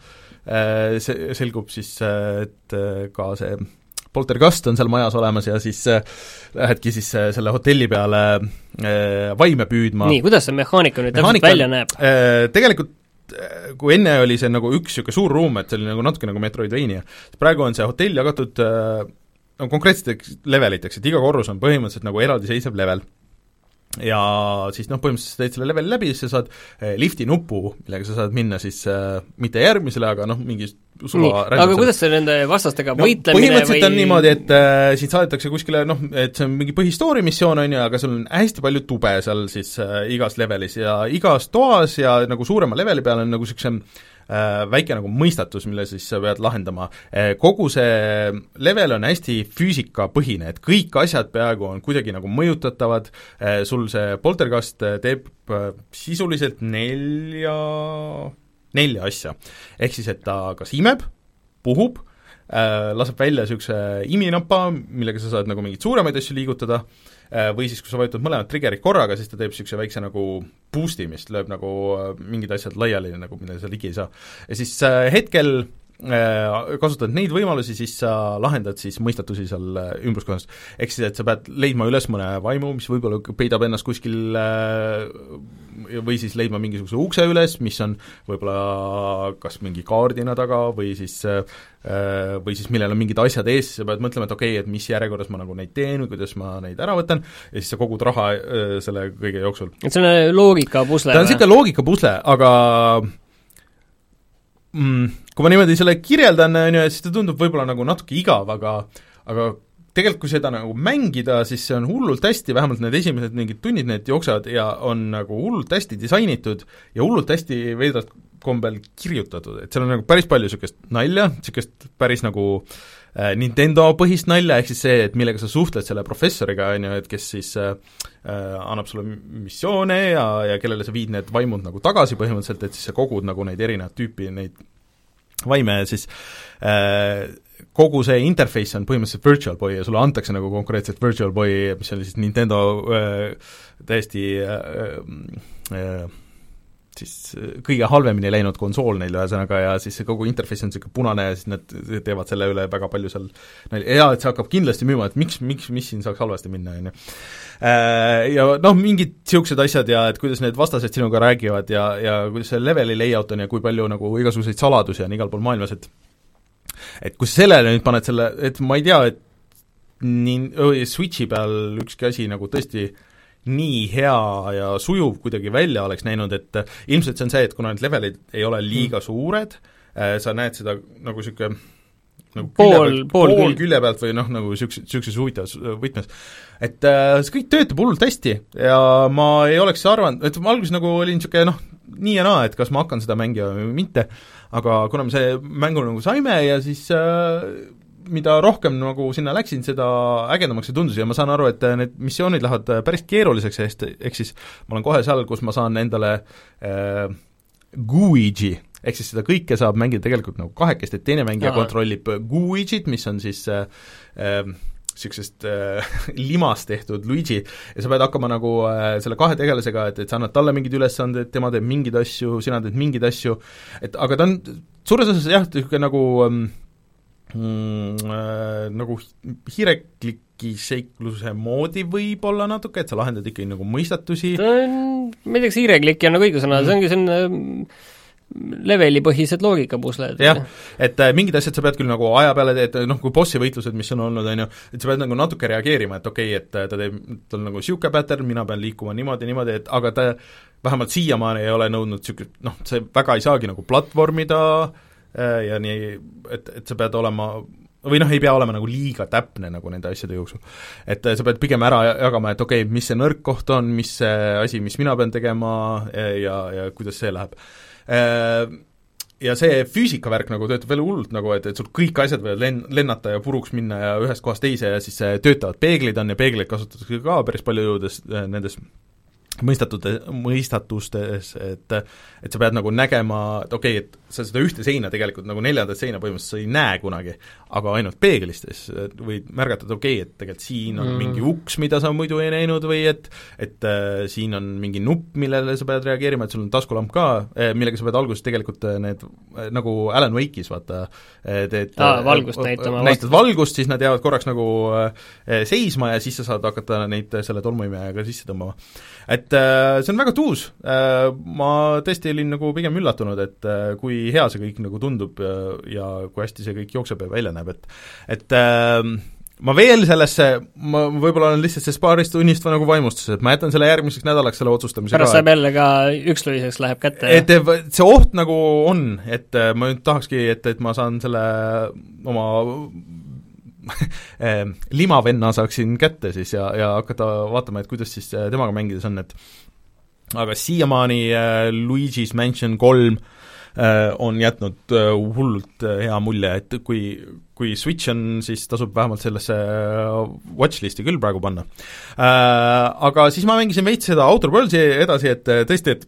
Äh,, see selgub siis äh,, et äh, ka see poltergust on seal majas olemas ja siis äh, lähedki siis äh, selle hotelli peale äh, vaime püüdma. nii, kuidas see mehaanika nüüd täpselt välja näeb? Tegelikult kui enne oli see nagu üks niisugune suur ruum, et see oli nagu natuke nagu Metroidvania, praegu on see hotell jagatud no konkreetseteks leveliteks, et iga korrus on põhimõtteliselt nagu eraldiseisev level ja siis noh, põhimõtteliselt sa teed selle leveli läbi, siis sa saad eh, lifti nupu, millega sa saad minna siis äh, mitte järgmisele, aga noh, mingi suva aga kuidas see nende vastastega no, võitlemine põhimõtteliselt või... on niimoodi, et äh, sind saadetakse kuskile noh, et see on mingi põhistoori missioon, on ju, aga sul on hästi palju tube seal siis äh, igas levelis ja igas toas ja nagu suurema leveli peal on nagu niisuguse Äh, väike nagu mõistatus, mille siis sa pead lahendama. Äh, kogu see level on hästi füüsikapõhine, et kõik asjad peaaegu on kuidagi nagu mõjutatavad, äh, sul see poltergast teeb sisuliselt nelja, nelja asja. ehk siis, et ta kas imeb, puhub, laseb välja niisuguse iminapa, millega sa saad nagu mingeid suuremaid asju liigutada, Äh, või siis, kui sa vajutad mõlemad trigger'id korraga, siis ta teeb niisuguse väikse nagu boost imist, lööb nagu äh, mingid asjad laiali, nagu mida sa ligi ei saa. ja siis äh, hetkel kasutad neid võimalusi, siis sa lahendad siis mõistatusi seal ümbruskohas. ehk siis, et sa pead leidma üles mõne vaimu, mis võib-olla peidab ennast kuskil või siis leidma mingisuguse ukse üles, mis on võib-olla kas mingi kaardina taga või siis või siis millel on mingid asjad ees, sa pead mõtlema, et okei okay,, et mis järjekorras ma nagu neid teen või kuidas ma neid ära võtan, ja siis sa kogud raha selle kõige jooksul. et see on loogikapusle? ta on niisugune loogikapusle, aga mm, kui ma niimoodi selle kirjeldan, on ju, siis ta tundub võib-olla nagu natuke igav, aga aga tegelikult kui seda nagu mängida, siis see on hullult hästi, vähemalt need esimesed mingid tunnid, need jooksevad ja on nagu hullult hästi disainitud ja hullult hästi veidrat kombel kirjutatud, et seal on nagu päris palju niisugust nalja, niisugust päris nagu äh, Nintendo põhist nalja, ehk siis see, et millega sa suhtled selle professoriga, on ju, et kes siis äh, annab sulle missioone ja, ja kellele sa viid need vaimud nagu tagasi põhimõtteliselt, et siis sa kogud nagu neid erinevat tüüpi neid vaime siis äh, kogu see interface on põhimõtteliselt Virtual Boy ja sulle antakse nagu konkreetselt Virtual Boy, mis oli siis Nintendo äh, täiesti äh, äh, siis äh, kõige halvemini läinud konsool neil ühesõnaga ja siis see kogu interface on niisugune punane ja siis nad teevad selle üle väga palju seal jaa, et see hakkab kindlasti müüma, et miks, miks, mis siin saaks halvasti minna, on ju. Äh, ja noh, mingid niisugused asjad ja et kuidas need vastased sinuga räägivad ja, ja kuidas see leveli layout on ja kui palju nagu igasuguseid saladusi on igal pool maailmas, et et kui sa sellele nüüd paned selle, et ma ei tea, et nii, Switchi peal ükski asi nagu tõesti nii hea ja sujuv kuidagi välja oleks näinud, et ilmselt see on see, et kuna need levelid ei ole liiga mm. suured, sa näed seda nagu niisugune nagu pool, pool, pool külje pealt või noh, nagu niisuguse, niisuguses huvitavas võtmes. et äh, see kõik töötab hullult hästi ja ma ei oleks arvanud, et ma alguses nagu olin niisugune noh, nii ja naa, et kas ma hakkan seda mängima või mitte, aga kuna me see mängu nagu saime ja siis äh, mida rohkem nagu sinna läksin, seda ägedamaks see tundus ja ma saan aru, et need missioonid lähevad päris keeruliseks, ehk siis ma olen kohe seal, kus ma saan endale äh, Guigi ehk siis seda kõike saab mängida tegelikult nagu kahekesti, et teine mängija Aha. kontrollib GUI'd, mis on siis äh, niisugusest äh, äh, <laughs> limast tehtud Luigi ja sa pead hakkama nagu äh, selle kahe tegelasega, et, et sa annad talle mingeid ülesandeid, tema teeb mingeid asju, sina teed mingeid asju, et aga ta on suures osas jah, niisugune nagu ähm, mm, äh, nagu hiirekliki seikluse moodi võib-olla natuke, et sa lahendad ikkagi nagu mõistatusi ta on, ma ei tea, kas hiireklikk on nagu õige sõna mm., see ongi selline levelipõhised loogikapusled. jah, et äh, mingid asjad sa pead küll nagu aja peale, et noh, kui bossi võitlused, mis on olnud, on ju, et sa pead nagu natuke reageerima, et okei okay,, et äh, ta teeb, tal on nagu niisugune pattern, mina pean liikuma niimoodi, niimoodi, et aga ta vähemalt siiamaani ei ole nõudnud niisugust, noh, see väga ei saagi nagu platvormida äh, ja nii, et, et sa pead olema või noh, ei pea olema nagu liiga täpne nagu nende asjade jooksul. et sa pead pigem ära jagama, et okei okay,, mis see nõrk koht on, mis see asi, mis mina pean tegema ja, ja kuidas see läheb Äh, ja see füüsikavärk nagu töötab veel hullult nagu, et, et sul kõik asjad võivad len-, lennata ja puruks minna ja ühest kohast teise ja siis töötavad peeglid on ja peegleid kasutatakse ka päris palju jõudes nendes mõistatud, mõistatustes, et et sa pead nagu nägema, et okei okay,, et sa seda ühte seina tegelikult nagu neljandat seina põhimõtteliselt sa ei näe kunagi, aga ainult peeglistes võid märgata, et okei okay,, et tegelikult siin on mm. mingi uks, mida sa muidu ei näinud või et et äh, siin on mingi nupp, millele sa pead reageerima, et sul on taskulamp ka äh,, millega sa pead alguses tegelikult äh, need äh, nagu Alan Wake'is vaata äh,, teed ah, valgust näitama. näitad valgust, siis nad jäävad korraks nagu äh, seisma ja siis sa saad hakata neid selle tolmuimejaga sisse tõmbama. Et äh, see on väga tuus äh,, ma tõesti olin nagu pigem üllatunud, et äh, kui hea see kõik nagu tundub ja, ja kui hästi see kõik jookseb ja välja näeb, et et ma veel sellesse, ma võib-olla olen lihtsalt sellest paarist tunnist nagu vaimustuses, et ma jätan selle järgmiseks nädalaks selle otsustamise pärast saab jälle ka ükslõiseks läheb kätte? et see oht nagu on, et ma nüüd tahakski, et, et ma saan selle oma <laughs> limavenna saaksin kätte siis ja, ja hakata vaatama, et kuidas siis temaga mängides on, et aga siiamaani äh, Luigi's Mansion kolm äh, on jätnud äh, hullult äh, hea mulje, et kui, kui Switch on, siis tasub vähemalt sellesse äh, watchlisti küll praegu panna äh,. Aga siis ma mängisin veits seda Outer Worlds'i edasi, et äh, tõesti, et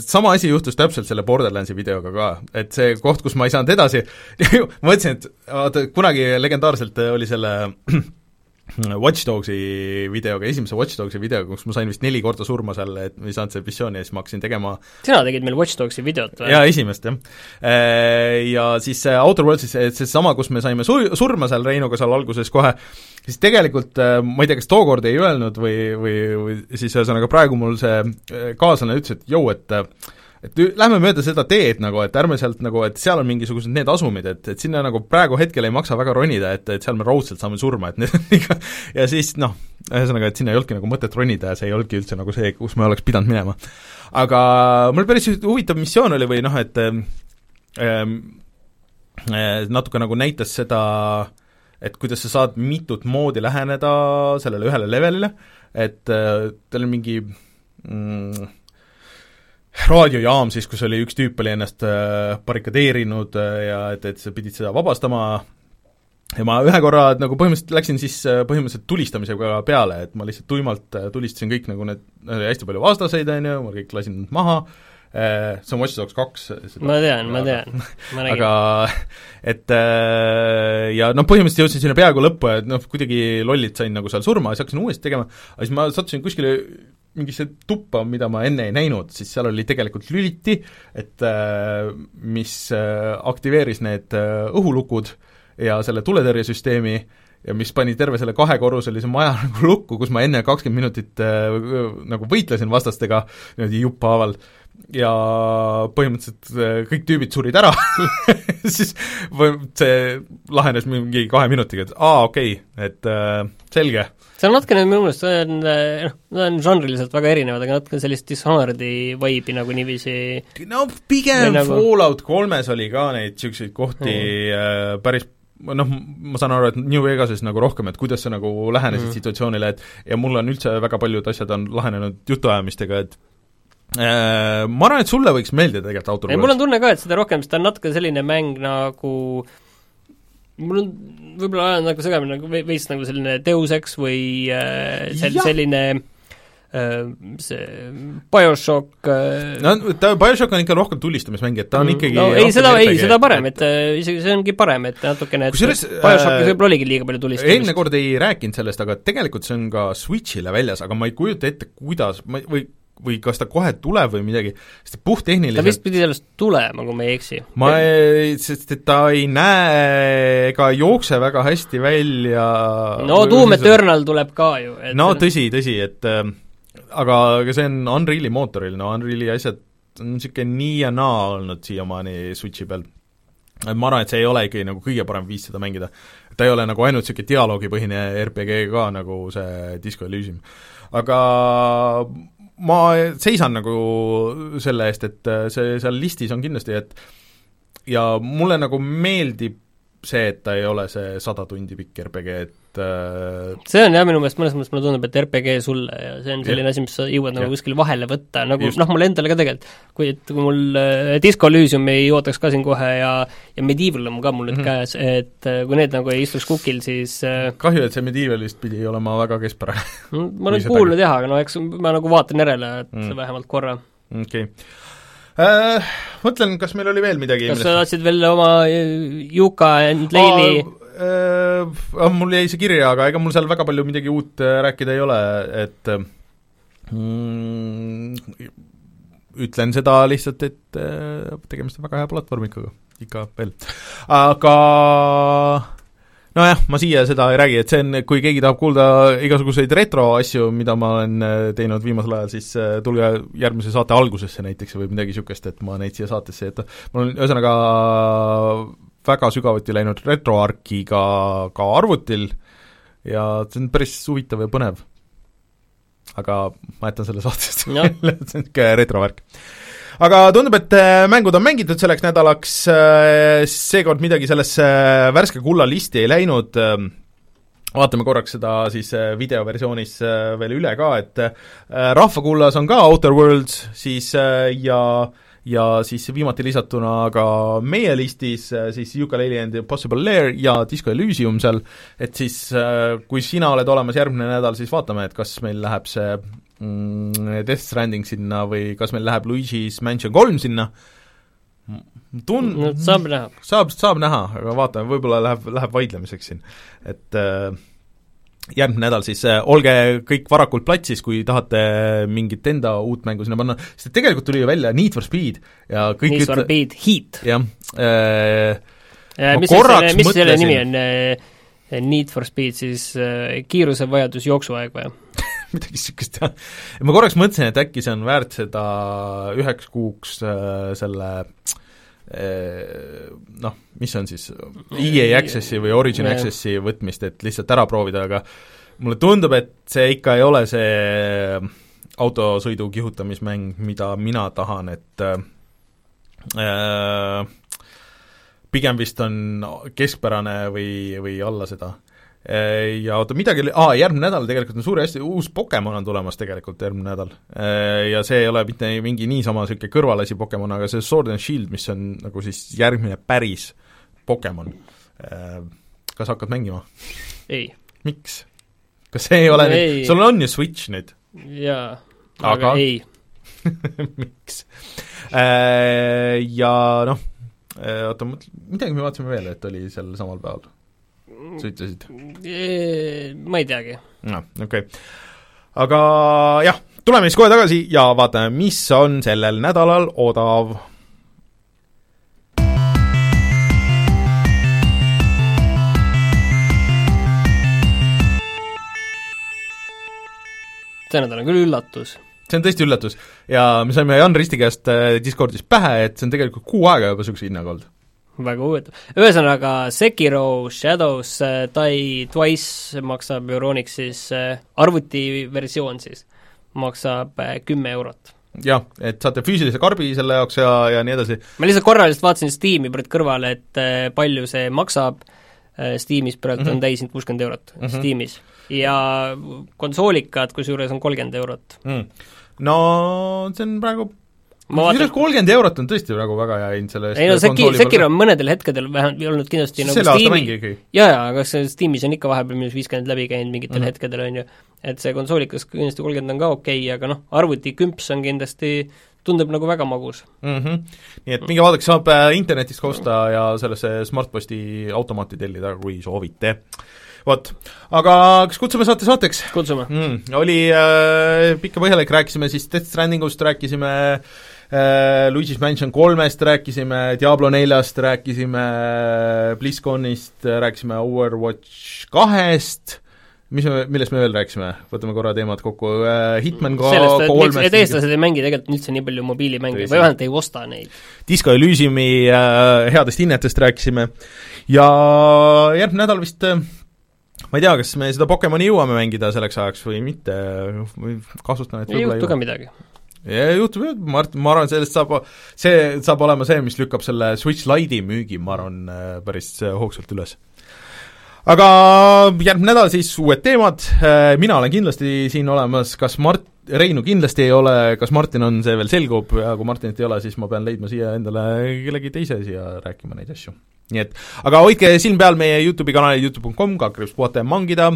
sama asi juhtus täpselt selle Borderlandsi videoga ka, et see koht, kus ma ei saanud edasi <laughs> ma mõtlesin, et vaata, kunagi legendaarselt oli selle <clears throat> Watch Dogsi videoga, esimese Watch Dogsi videoga, kus ma sain vist neli korda surma seal, et ma ei saanud seda missiooni ja siis ma hakkasin tegema sina tegid meil Watch Dogsi videot või? jaa, esimest jah. Äh, ja siis Outer Worldsis, seesama, kus me saime su-, surma seal Reinuga seal alguses kohe, siis tegelikult äh, ma ei tea, kas tookord ei öelnud või, või, või siis ühesõnaga praegu mul see äh, kaaslane ütles, et jõu, et et lähme mööda seda teed nagu, et ärme sealt nagu, et seal on mingisugused need asumid, et, et sinna nagu praegu hetkel ei maksa väga ronida, et, et seal me raudselt saame surma, et need on <laughs> ikka ja siis noh, ühesõnaga, et sinna ei olnudki nagu mõtet ronida ja see ei olnudki üldse nagu see, kus me oleks pidanud minema. aga mul päris huvitav missioon oli või noh, et ähm, äh, natuke nagu näitas seda, et kuidas sa saad mitut moodi läheneda sellele ühele levelile, et äh, tal on mingi mm, raadiojaam siis, kus oli üks tüüp oli ennast äh, barrikadeerinud äh, ja et, et sa pidid seda vabastama ja ma ühe korra nagu põhimõtteliselt läksin siis äh, põhimõtteliselt tulistamisega peale, et ma lihtsalt tuimalt tulistasin kõik nagu need, hästi palju vastaseid, on ju, ma kõik lasin nad maha, see on Watch Dogs kaks. ma tean, ma tean, <laughs> ma nägin. aga et ja noh, põhimõtteliselt jõudsin sinna peaaegu lõppu ja noh, kuidagi lollilt sain nagu seal surma, siis hakkasin uuesti tegema, aga siis ma sattusin kuskile mingisse tuppa, mida ma enne ei näinud, siis seal oli tegelikult lüliti, et äh, mis äh, aktiveeris need äh, õhulukud ja selle tuletõrjesüsteemi ja mis pani terve selle kahekorruselise maja <laughs> nagu lukku, kus ma enne kakskümmend minutit nagu võitlesin vastastega niimoodi jupphaaval ja põhimõtteliselt kõik tüübid surid ära <laughs> siis või see lahenes mingi kahe minutiga, et aa, okei okay,, et selge. On natukene minu meelest, on äh, noh, nad on žanriliselt väga erinevad, aga natuke sellist Dishonored'i vibe'i nagu niiviisi no pigem nagu... Fallout kolmes oli ka neid niisuguseid kohti mm. päris noh, ma saan aru, et New Vegases nagu rohkem, et kuidas sa nagu lähenesid mm. situatsioonile, et ja mul on üldse väga paljud asjad on lahenenud jutuajamistega, et äh, ma arvan, et sulle võiks meeldida tegelikult Worlds. mul on tunne ka, et seda rohkem, sest ta on natuke selline mäng nagu mul on võib-olla ajanud nagu segamini nagu veits nagu selline Deus Ex või äh, sel-, selline Äh, see BioShock äh, no ta, BioShock on ikka rohkem tulistamismäng, et ta on mm. ikkagi no ei, seda, ei, seda parem, et äh, isegi see ongi parem, et natukene, Kusjuures, BioShockis võib-olla oligi liiga palju tulistamist. eelmine kord ei rääkinud sellest, aga tegelikult see on ka Switch'ile väljas, aga ma ei kujuta ette, kuidas, ma, või või kas ta kohe tuleb või midagi, sest puhttehniliselt ta vist pidi sellest tulema, kui ma ei eksi. ma ei, sest et ta ei näe ega jookse väga hästi välja no Doom Eternal tuleb ka ju. no tõsi, tõsi, et äh, aga, aga see on Unreali mootoril, no Unreali asjad on niisugune nii ja naa olnud siiamaani Switchi peal. et ma arvan, et see ei ole ikkagi nagu kõige parem viis seda mängida. ta ei ole nagu ainult niisugune dialoogipõhine RPG ka, nagu see Disco Elysium. aga ma seisan nagu selle eest, et see seal listis on kindlasti, et ja mulle nagu meeldib see, et ta ei ole see sada tundi pikk RPG, et äh, see on jah, minu meelest mõnes mõttes mulle tundub, et RPG sulle ja see on selline ja. asi, mis sa jõuad nagu kuskil vahele võtta, nagu noh, mulle endale ka tegelikult, kui, et kui mul äh, Disco Elysium ei ootaks ka siin kohe ja ja Medieval on ka mul nüüd mm -hmm. käes, et äh, kui need nagu ei istuks kukil, siis äh, kahju, et see Medievalist pidi olema väga keskpärane ma olen kuulnud jah, aga no eks ma nagu vaatan järele, et mm. vähemalt korra. okei okay äh,. Mõtlen, kas meil oli veel midagi kas sa tahtsid veel oma äh, Juka and Leili äh, äh, mul jäi see kirja, aga ega mul seal väga palju midagi uut äh, rääkida ei ole, et mm, ütlen seda lihtsalt, et äh, tegemist on väga hea platvormikaga, ikka veel. aga nojah, ma siia seda ei räägi, et see on, kui keegi tahab kuulda igasuguseid retroasju, mida ma olen äh, teinud viimasel ajal, siis äh, tulge järgmise saate algusesse näiteks või midagi niisugust, et ma neid siia saatesse ei jäta. mul on ühesõnaga väga sügavuti läinud retroarkiga ka arvutil ja see on päris huvitav ja põnev. aga ma jätan selle saatest välja, see on niisugune retrovärk aga tundub, et äh, mängud on mängitud selleks nädalaks, äh, seekord midagi sellesse värske kulla listi ei läinud, ähm, vaatame korraks seda siis äh, videoversioonis veel üle ka, et rahvakullas on ka Outer Worlds siis ja ja siis viimati lisatuna ka meie listis siis Yooka-Laylee and the Possible Lair ja Disco Elysium seal, et siis kui sina oled olemas järgmine nädal, siis vaatame, et kas meil läheb see mm, Death Stranding sinna või kas meil läheb Luigi's Mansion kolm sinna, tun-... no saab näha. saab, saab näha, aga vaatame, võib-olla läheb, läheb vaidlemiseks siin, et äh, järgmine nädal siis äh, olge kõik varakult platsis, kui tahate mingit enda uut mängu sinna panna, sest tegelikult tuli ju välja Need for Speed ja kõik Need for Speed Heat. jah äh,, ja mis selle, mis selle nimi on äh,? Need for Speed siis äh, kiirusevajadus jooksuaeg või <laughs> midagi niisugust, jah. ma korraks mõtlesin, et äkki see on väärt seda üheks kuuks äh, selle äh, noh, mis on siis, EA Accessi või Origin yeah. Accessi võtmist, et lihtsalt ära proovida, aga mulle tundub, et see ikka ei ole see autosõidu kihutamismäng, mida mina tahan, et äh, pigem vist on keskpärane või, või alla seda ja oota, midagi oli, aa, järgmine nädal tegelikult on suur hästi, uus Pokemon on tulemas tegelikult järgmine nädal. Äh, ja see ei ole mitte mingi niisama niisugune kõrvalasi Pokemon, aga see Sword and Shield, mis on nagu siis järgmine päris Pokemon. Äh, kas hakkad mängima? ei. miks? kas see ei ole no, nüüd, sul on ju Switch nüüd? jaa, aga ei <laughs> miks? Ja noh, oota, midagi me vaatasime veel, et oli sel samal päeval sa ütlesid? ma ei teagi. noh, okei okay. aga jah, tuleme siis kohe tagasi ja vaatame, mis on sellel nädalal odav. see nädal on küll üllatus see on tõesti üllatus. ja me saime Jan Risti käest äh, Discordis pähe, et see on tegelikult kuu aega juba niisuguse hinnaga olnud. Väga huvitav. ühesõnaga, Sekiro Shadows äh, Die Twice maksab Euronixis äh,, arvutiversioon siis, maksab äh, kümme eurot jah, et saate füüsilise karbi selle jaoks ja, ja nii edasi. ma lihtsalt korra lihtsalt vaatasin Steam'i praegu kõrvale, et äh, palju see maksab, äh, Steamis praegu mm -hmm. on täis nüüd kuuskümmend eurot mm, -hmm. Steamis. ja konsoolikad kusjuures on kolmkümmend eurot mm.. no see on praegu kusjuures kolmkümmend eurot on tõesti praegu väga hea hind selle eest ei no Seki-, Sekiro on mõnedel hetkedel vähemalt olnud kindlasti nagu selle aasta mäng ikkagi. jaa, jaa, aga see Steamis on ikka vahepeal miinus viiskümmend läbi käinud mingitel mm -hmm. hetkedel, on ju, et see konsoolikas kindlasti kolmkümmend on ka okei okay,, aga noh, arvutikümps on kindlasti tundub nagu väga magus mm. -hmm. nii et minge vaadake, saab äh, internetist ka osta ja sellesse Smartposti automaati tellida, kui soovite. vot, aga kas kutsume saate saateks? kutsume mm,. Oli äh, pikk ja põhjalik, rääkisime siis Death Strandingust, rääkisime äh, Luigi's Mansion kolmest rääkisime, Diablo neljast rääkisime, BlizzConist rääkisime Overwatch kahest, mis me, millest me veel rääkisime, võtame korra teemad kokku, äh, Hitman ka sellest, et, et eestlased ei mängi tegelikult üldse nii palju mobiilimänge või vähemalt ei osta neid. Disco Elysiumi äh, headest hinnetest rääkisime. Ja järgmine nädal vist äh, ma ei tea, kas me seda Pokemoni jõuame mängida selleks ajaks või mitte, või kahtlustan, et ei juhtu ka midagi. Juhtub jah, ma arvan, ma arvan, sellest saab, see saab olema see, mis lükkab selle Switch Lite'i müügi, ma arvan, äh, päris äh, hoogsalt üles. Aga järgmine nädal siis uued teemad, äh, mina olen kindlasti siin olemas, kas Mart-, Reinu kindlasti ei ole, kas Martin on, see veel selgub? Ja kui Martinit ei ole, siis ma pean leidma siia endale kellegi teise siia rääkima neid asju. nii et, aga hoidke silm peal meie YouTube'i kanalil youtube.com, kaldkriips puhata ja mangida,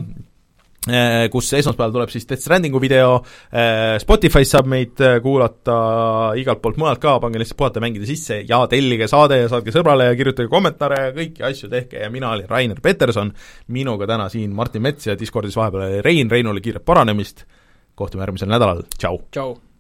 kus esmaspäeval tuleb siis Death Strandingu video, äh, Spotify's saab meid kuulata igalt poolt mujalt ka, pange lihtsalt puhata mängida sisse ja tellige saade ja saatke sõbrale ja kirjutage kommentaare ja kõiki asju tehke ja mina olin Rainer Peterson, minuga täna siin Martin Mets ja Discordis vahepeal oli Rein, Reinule kiiret paranemist, kohtume järgmisel nädalal, tšau! tšau!